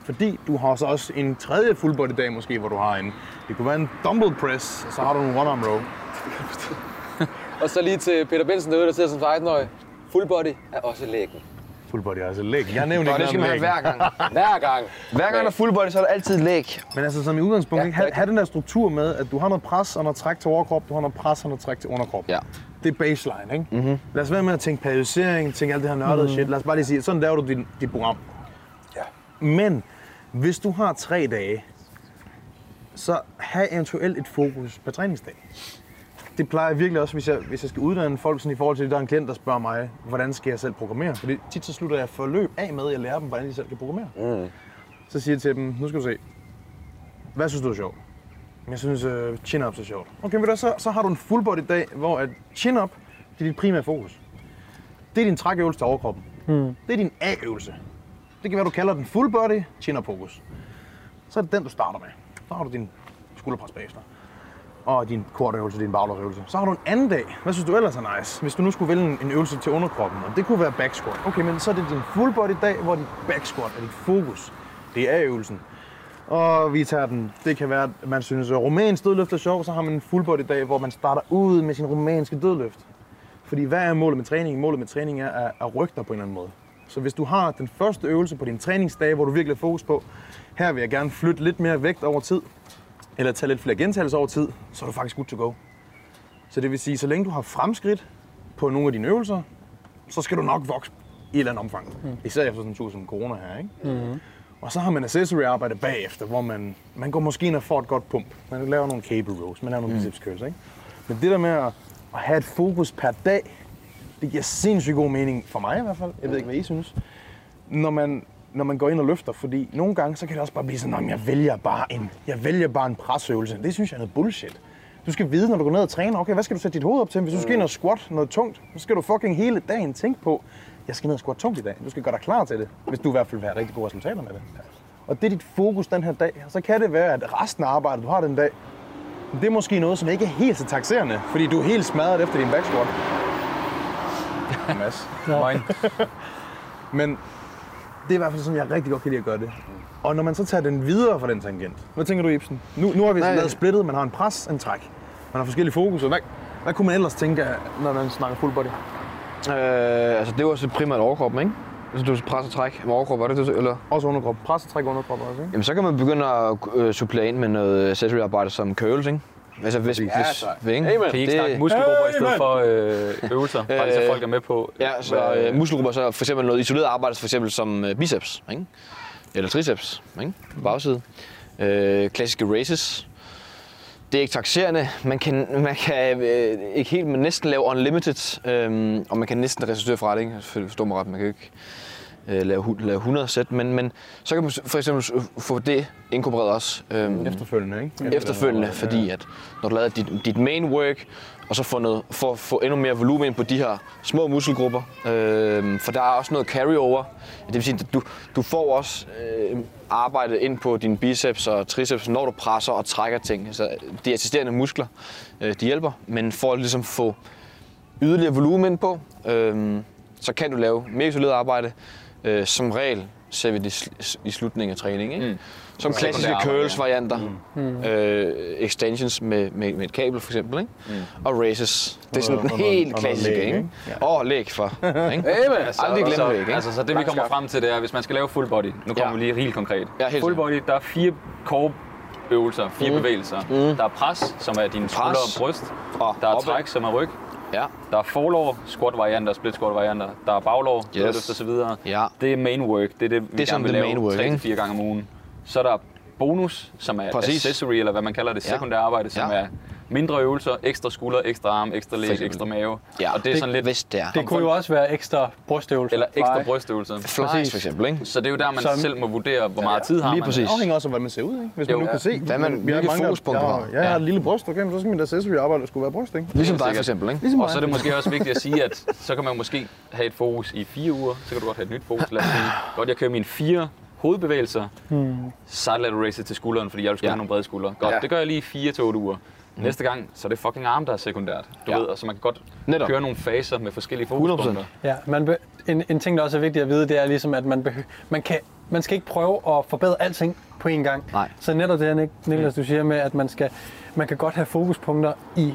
fordi du har så også en tredje full body dag måske, hvor du har en, det kunne være en dumbbell press, og så har du en one arm row. Og så lige til Peter Benson derude, der sidder som 16-årig. Full body er også lægen. Full body er altså læg. Jeg nævner Og ikke det skal man have noget om hver gang. Hver gang. Hver gang der er full body, så er der altid læg. Men altså som i udgangspunkt, Ja, have, have den der struktur med, at du har noget pres og noget træk til overkrop, du har noget pres og noget træk til underkrop. Ja. Det er baseline, ikke? Mm-hmm. Lad os være med at tænke periodisering, tænke alt det her nørdede mm. shit. Lad os bare lige sige, sådan laver du dit, dit program. Ja. Men hvis du har tre dage, så have eventuelt et fokus på træningsdag. Det plejer jeg virkelig også, hvis jeg, hvis jeg skal uddanne folk sådan i forhold til, at der er en klient, der spørger mig, hvordan skal jeg selv programmere? Fordi tit så slutter jeg forløb af med, at jeg lærer dem, hvordan de selv kan programmere. Mm. Så siger jeg til dem, nu skal du se, hvad synes du er sjovt? Jeg synes, uh, chin-ups er sjovt. Okay, hvad, så, så har du en full body dag, hvor at chin-up, det er dit primære fokus. Det er din trækøvelse til overkroppen. Mm. Det er din A-øvelse. Det kan være, du kalder den full body chin-up fokus. Så er det den, du starter med. Så har du din skulderpres bagefter. Og din kortøvelse, din baglårsøvelse. Så har du en anden dag. Hvad synes du ellers er nice? Hvis du nu skulle vælge en- øvelse til underkroppen, og det kunne være back squat. Okay, men så er det din full body dag, hvor din back squat er dit fokus. Det er øvelsen. Og vi tager den. Det kan være, at man synes, at romansk dødløft er sjov, så har man en full body dag, hvor man starter ud med sin romanske dødløft. Fordi hvad er målet med træning? Målet med træning er at, at rykke dig på en eller anden måde. Så hvis du har den første øvelse på din træningsdag, hvor du virkelig har fokus på, her vil jeg gerne flytte lidt mere vægt over tid, eller tage lidt flere gentagelser over tid, så er du faktisk good to go. Så det vil sige, så længe du har fremskridt på nogle af dine øvelser, så skal du nok vokse i et eller andet omfang. Mm. Især efter sådan en tur som corona her, ikke? Mm. Og så har man accessory arbejde bagefter, hvor man, man går måske ind og får et godt pump. Man laver nogle cable rows, man laver nogle mm. biceps curls, ikke? Men det der med at, at have et fokus per dag, det giver sindssygt god mening for mig i hvert fald. Jeg ved ikke, hvad I synes. Når man, når man går ind og løfter, fordi nogle gange, så kan det også bare blive sådan, at jeg vælger bare en, jeg vælger bare en presøvelse. Det synes jeg er noget bullshit. Du skal vide, når du går ned og træner, okay, hvad skal du sætte dit hoved op til? Hvis du skal ind og squat noget tungt, så skal du fucking hele dagen tænke på, jeg skal ned og squat tungt i dag. Du skal gøre dig klar til det, hvis du i hvert fald vil have rigtig gode resultater med det. Og det er dit fokus den her dag. Så kan det være, at resten af arbejdet, du har den dag, det er måske noget, som ikke er helt så taxerende, fordi du er helt smadret efter din back squat. Mads. Men det er i hvert fald sådan, jeg rigtig godt kan lide at gøre det. Og når man så tager den videre fra den tangent, hvad tænker du, Ibsen? Nu, nu har vi Nej. lavet splittet, man har en pres, en træk. Man har forskellige fokus. Hvad, hvad kunne man ellers tænke, når man snakker full body? Øh, altså det var så primært overkroppen, ikke? Altså du presser træk med overkrop, var det det? Eller? Også underkrop. Pres og træk underkrop også, ikke? Jamen så kan man begynde at øh, supplere ind med noget accessory arbejde som curls, ikke? Altså hvis, hvis, så. ikke? Amen. Kan I ikke snakke muskelgrupper i stedet for øh, øvelser? Bare lige så Øh, folk er med på. Ja, så øh, muskelgrupper, så for eksempel noget isoleret arbejde, for eksempel som øh, biceps, ikke? Eller triceps, ikke? På bagside. Øh, klassiske races. Det er ikke taxerende. Man kan, man kan øh, ikke helt, men næsten lave unlimited, øh, og man kan næsten restituere fra det, ikke? Forstå mig ret, man kan ikke øh, lave, hu- lave 100 sæt, men, men så kan man for eksempel få det inkorporeret også. Øh, Efterfølgende, ikke? efterfølgende, fordi at når du laver dit, dit main work, og så får, noget, får, får endnu mere volumen ind på de her små muskelgrupper, øh, for der er også noget carryover. Det vil sige, at du, du får også øh, arbejdet ind på dine biceps og triceps, når du presser og trækker ting. Så de assisterende muskler, øh, de hjælper, men for at ligesom få yderligere volumen ind på, øh, så kan du lave mere isoleret arbejde, øh, som regel ser vi det sl- i slutningen af træningen. Ikke? Mm. Mm. Som klassiske Sekundære arbejde, curls varianter. Mm. Øh, extensions med, med, med et kabel for eksempel. Ikke? Mm. Og races. Det er sådan Og og helt noget klassiske. læg, Ikke? ikke? Åh, læg for. Ikke? Amen. Aldrig glemme så, læg. Ikke? altså, så det vi kommer frem til, det er, hvis man skal lave full body, nu kommer Ja. vi lige helt konkret. Ja, helt full body, der er fire core øvelser, fire mm. bevægelser. Mm. Der er pres, som er dine skulder og bryst. Og Der er opad. træk, som er ryg. Ja. Der er forlår, squat varianter, split squat varianter. Der er baglår, Yes. og så videre. Ja. Det er main work. Det er det, vi Det er gerne vil lave main work, tre ikke? til fire gange om ugen. Så er der bonus, som er Præcis. accessory, eller hvad man kalder det, Ja. sekundære arbejde, som Ja. er mindre øvelser, ekstra skulder, ekstra arm, ekstra læg, ekstra mave. Ja, og det er sådan lidt, Hvis det er. Det kunne jo også være ekstra brystøvelser. eller ekstra brystøvelser. Flies for eksempel, ikke? Så det er jo der, man Som- selv må vurdere, hvor meget tid har Lige man. præcis. Det afhænger også af, hvordan man ser ud, ikke? Hvis Jo. man nu kan se. Hvad man- hvilke fokuspunkter jeg, har. har- Jeg har et lille bryst, okay, men så skal min accessory arbejde skulle være bryst, ikke? Ligesom dig for eksempel, ikke? Ligesom Og så er det måske også vigtigt at sige, at så kan man måske have et fokus i fire uger, så kan du godt have et nyt fokus. Lad os sige, godt jeg kører mine fire hovedbevægelser, hmm. så lader du race til skulderen, fordi jeg vil Ja. have nogle brede skuldre. Godt, Ja. det gør jeg lige i fire til otte uger. Næste gang, så er det fucking arm, der er sekundært. Du Ja. ved, og så man kan godt Netop. køre nogle faser med forskellige 100%. fokuspunkter. Ja, man be, en, en ting, der også er vigtigt at vide, det er ligesom, at man, behø, man, kan, man skal ikke prøve at forbedre alting på én gang. Nej. Så netop det her, Nik- Niklas, du siger med, at man, skal, man kan godt have fokuspunkter i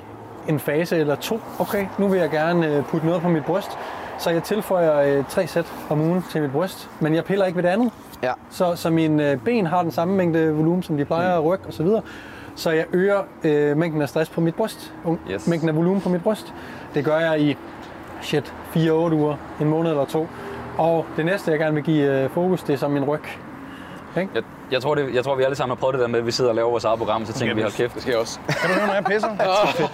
en fase eller to. Okay, nu vil jeg gerne øh, putte noget på mit bryst, så jeg tilføjer øh, tre sæt om ugen til mit bryst, men jeg piller ikke ved det andet. Ja. Så, så mine øh, ben har den samme mængde volumen, som de plejer, mm. ryg og så videre. Så jeg øger øh, mængden af stress på mit bryst, Yes. mængden af volumen på mit bryst. Det gør jeg i shit, 4-8 uger, en måned eller to. Og det næste, jeg gerne vil give øh, fokus, det er så min ryg. Jeg, jeg, tror, det, jeg tror, vi alle sammen har prøvet det der med, at vi sidder og laver vores eget program, og så tænker vi, hold kæft, Det skal jeg også. Kan du høre, når jeg pisser?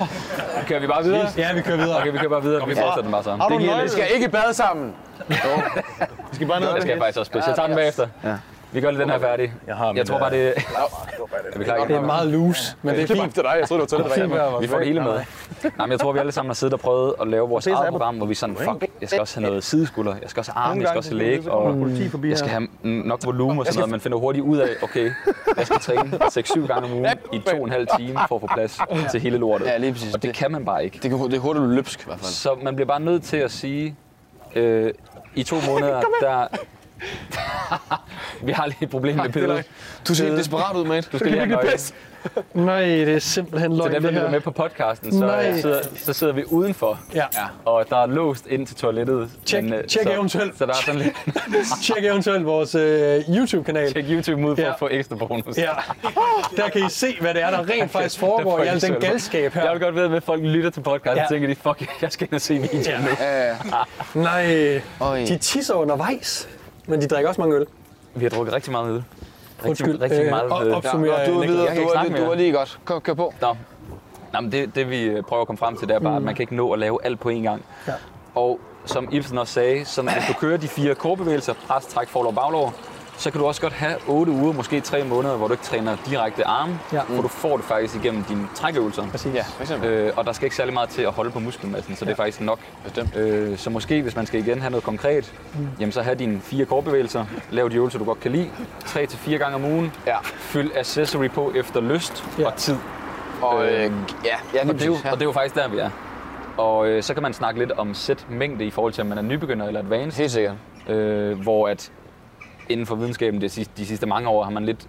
kører vi bare videre? Ja, vi kører videre. Okay, vi kører bare videre, vi fortsætter den bare sammen. Det giver Vi skal ikke i bad sammen. Vi skal bare ned Det skal jeg faktisk også spidse. Jeg tager den bagefter. Ja. Vi gør lige den her færdig. Jeg har Jeg tror bare, øh, det er Det er meget loose, men det er Det er fint. til dig. Jeg troede, det var til dig. Vi får det hele med. Nej, men jeg tror, vi alle sammen har siddet og prøvet at lave vores eget program, hvor vi sådan, fuck, jeg skal også have noget sideskulder, jeg skal også have arme, jeg skal også have læg, og jeg skal have nok volumen og sådan noget. Man finder hurtigt ud af, okay, jeg skal træne 6-7 gange om ugen i to og en halv time for at få plads til hele lortet. Ja, lige præcis. Og det kan man bare ikke. Det, kan, det er hurtigt løbsk i hvert fald. Så man bliver bare nødt til at sige, øh, i to måneder, der... vi har lige et problem med billedet. Du ser helt desperat ud, mate. Du skal lige have. Nej, det er simpelthen løgn, derfor, det vi er her. med på podcasten, så Nej. sidder, så sidder vi udenfor. Ja. Og der er låst ind til toilettet. Tjek- øh, tjek så, eventuelt. Så der er sådan lidt... Tjek eventuelt vores øh, YouTube-kanal. Tjek YouTube ud for Ja. at få ekstra bonus. Ja, der kan I se, hvad det er, der rent faktisk foregår i al den galskab her. Jeg vil godt vide, at folk lytter til podcasten Ja. og tænker, de, fuck, jeg skal ind og se videoen Ja. nu. Ja. Nej, de tisser undervejs, men de drikker også mange øl. Vi har drukket rigtig meget øl. Rigtig, Undskyld, rigtig øh, meget og- øl. opsummer Du Niklas. videre. Du snakke du var mere. lige godt. Kom, kør på. Nå. Nå, men det, det vi prøver at komme frem til, det er bare, at man kan ikke nå at lave alt på én gang. Ja. Og som Ibsen også sagde, så hvis du kører de fire korebevægelser, pres, træk, forlov, baglov, så kan du også godt have 8 uger, måske 3 måneder, hvor du ikke træner direkte arme, Ja. for du får det faktisk igennem dine trækøvelser. Præcis. Ja, for eksempel. Øh, og der skal ikke særlig meget til at holde på muskelmassen, så det er faktisk nok. Bestemt. Øh, så måske, hvis man skal igen have noget konkret, mm. jamen så have dine fire korebevægelser, lav de øvelser, du godt kan lide, 3-4 gange om ugen, Ja. fyld accessory på efter lyst Ja. og tid. Og øh, ja, ja, lige Og det, er jo. Ja. og det er jo faktisk der, vi er. Og øh, så kan man snakke lidt om sæt-mængde i forhold til, om man er nybegynder eller advanced. Helt sikkert. Øh, hvor at inden for videnskaben de sidste, de sidste mange år har man lidt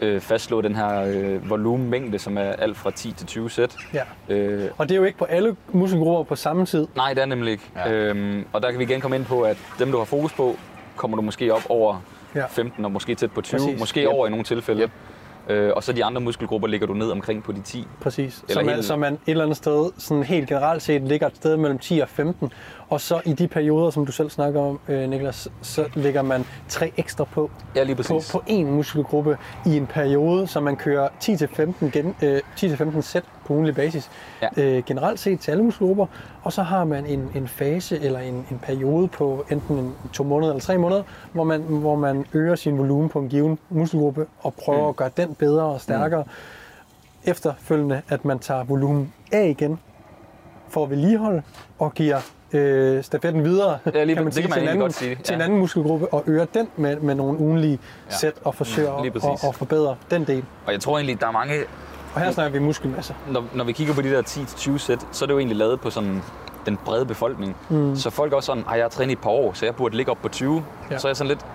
øh, fastslået den her øh, volumenmængde, som er alt fra 10 til 20 sæt. Ja. Øh, Og det er jo ikke på alle muskelgrupper på samme tid. nej, det er nemlig ikke. Ja. Øhm, og der kan vi igen komme ind på, at dem, du har fokus på, kommer du måske op over Ja. ja. 15 og måske tæt på 20, Præcis. Måske yep. over i nogle tilfælde. Yep. Øh, og så de andre muskelgrupper ligger du ned omkring på de 10. Præcis. Eller Så man, helt- så man et eller andet sted, sådan helt generelt set, ligger et sted mellem 10 og 15. Og så i de perioder, som du selv snakker om, øh, Niklas, så lægger man tre ekstra på, Ja, lige på, præcis. på én muskelgruppe i en periode, så man kører 10-15 gen, øh, 10-15 sæt på ugenlig basis. Ja. Øh, generelt set til alle muskelgrupper. Og så har man en, en fase eller en, en periode på enten en, to måneder eller tre måneder, hvor man, hvor man øger sin volumen på en given muskelgruppe og prøver mm. at gøre den bedre og stærkere. Mm. Efterfølgende, at man tager volumen af igen for at vedligeholde og giver øh, stafetten videre, Ja, lige- kan man det sige, kan man til, en anden, sige, til en ja. anden muskelgruppe og øger den med, med nogle ugenlige ja. sæt og forsøger at, præcis. at, at forbedre den del. Og jeg tror egentlig, der er mange Og her snakker vi muskelmasse. når, når vi kigger på de der 10-20 sæt, så er det jo egentlig lavet på sådan den brede befolkning. Mm. Så folk er også sådan, at jeg har trænet i et par år, så jeg burde ligge op på 20. Ja. Så er jeg sådan lidt,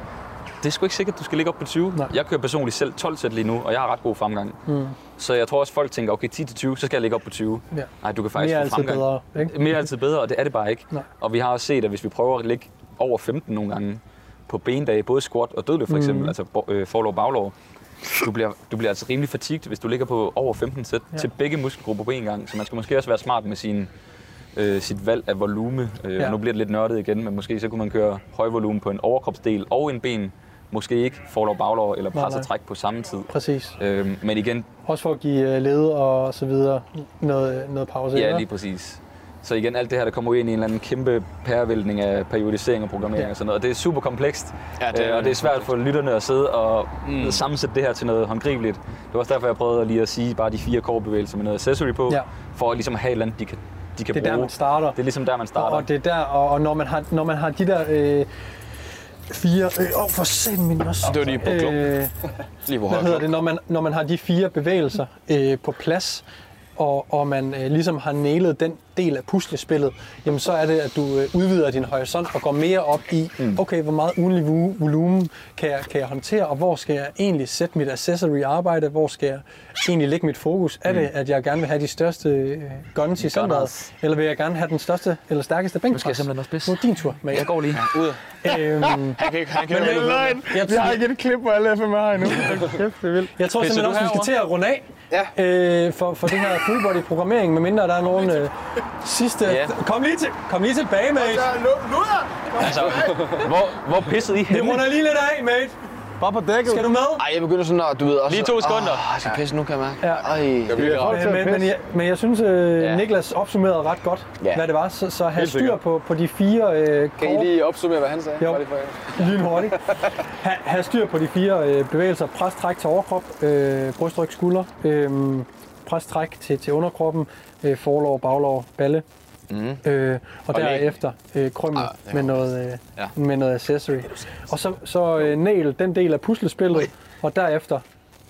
det er sgu ikke sikkert, at du skal ligge op på 20. Nej. Jeg kører personligt selv 12 sæt lige nu, og jeg har ret god fremgang. Mm. Så jeg tror også, folk tænker, okay, 10-20, så skal jeg ligge op på 20. Ja. Nej, du kan faktisk Mere er få fremgang. bedre, ikke? Mere er altid bedre, og det er det bare ikke. Nej. Og vi har også set, at hvis vi prøver at ligge over 15 nogle gange på bendage, både squat og dødløft for eksempel, mm. altså øh, forlov og baglov, du bliver, du bliver altså rimelig fatigued, hvis du ligger på over 15 sæt ja. til begge muskelgrupper på én gang. Så man skal måske også være smart med sin, øh, sit valg af volume. Øh, Ja. ja. Nu bliver det lidt nørdet igen, men måske så kunne man køre høj volumen på en overkropsdel og en ben. Måske ikke forlov baglov eller pres og træk på samme tid. Præcis. Øh, men igen, Også for at give øh, led og så videre noget, noget pause. Ja, lige præcis. Så igen, alt det her, der kommer ud ind i en eller anden kæmpe pærevæltning af periodisering og programmering Ja. og sådan noget. Og det er super komplekst, Ja, det er og det er svært for lytterne at sidde og mm. sammensætte det her til noget håndgribeligt. Det var også derfor, jeg prøvede lige at sige bare de fire core-bevægelser med noget accessory på, Ja. for at ligesom have et eller andet, de kan, de kan Det er bruge. der, man starter. Det er ligesom der, man starter. Og det er der, og, og når, man har, når man har de der øh, fire... Åh, øh, oh, for satan min også. Det var lige på klub. øh, Lige hvor hvad hedder det, når man, når man har de fire bevægelser øh, på plads, og, og man øh, ligesom har nailet den del af puslespillet, jamen så er det, at du øh, udvider din horisont og går mere op i, mm. okay, hvor meget ugenlig vo- volumen kan jeg, kan jeg håndtere, og hvor skal jeg egentlig sætte mit accessory arbejde, hvor skal jeg egentlig lægge mit fokus? Er det, at jeg gerne vil have de største øh, guns i centret, eller vil jeg gerne have den største eller stærkeste bænkpres? skal jeg simpelthen også pisse. Nu er din tur, men Jeg går lige. Ud. øhm, Han kan ikke, han kan Men ikke. jeg- jeg- Vi har ikke et klip på alle FMR endnu. Kæft, det er vildt. Jeg tror simpelthen du også, vi skal til at runde af ja. øh, for, for det her full body programmering, medmindre der er nogen øh, sidste... Ja. Kom, lige til, kom lige tilbage, mate. Altså, hvor, hvor pissede I henne? runder lige lidt af, mate. Bare på dækket. Skal du med? Ej, jeg begynder sådan at, du ved også... Lige to sekunder. Åh, jeg skal pisse nu, kan jeg mærke. Ja. Ej. bliver godt. Øh, men, men, jeg, men jeg synes, øh, Ja. Niklas opsummerede ret godt, Ja. hvad det var. Så, så have styr på, på de fire øh, Kan I lige opsummere, hvad han sagde? Jo. Lige for- lynhurtigt. Ha, have styr på de fire øh, bevægelser. Pres, træk til overkrop, øh, brystryg, skulder. Øh, pres, træk til, til underkroppen. Øh, forlov, baglov, balle. Mm. Øh, og, Og derefter øh, krømmel Ah, ja. med, noget, øh, Ja. med noget accessory. Og så, så øh, nail den del af puslespillet, og derefter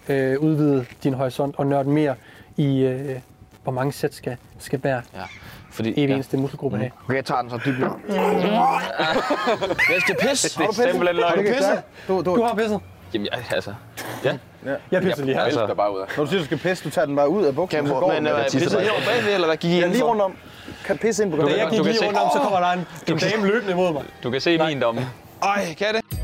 øh, udvide din horisont og nørde mere i, øh, hvor mange sæt skal, skal hver Ja. Fordi, evig ja. eneste muskelgruppe have. Okay, jeg tager den så dybt nu. Jeg skal pisse. Det er simpelthen løgn. du pisset? Du, du, Du har pisset. Jamen, jeg, altså, ja. Jeg pisser lige her. Altså, Der bare ud af. når du siger, du skal pisse, du tager den bare ud af buksen, Kan så jeg, går men den. øh, Jeg tisser pisse bare. herovre bagved, eller hvad gik I Ja, lige rundt om. Kan pisse ind på Da jeg gik du lige rundt om, så kommer der en, en dame løbende imod mig. du kan se min domme. Ej, kan jeg det?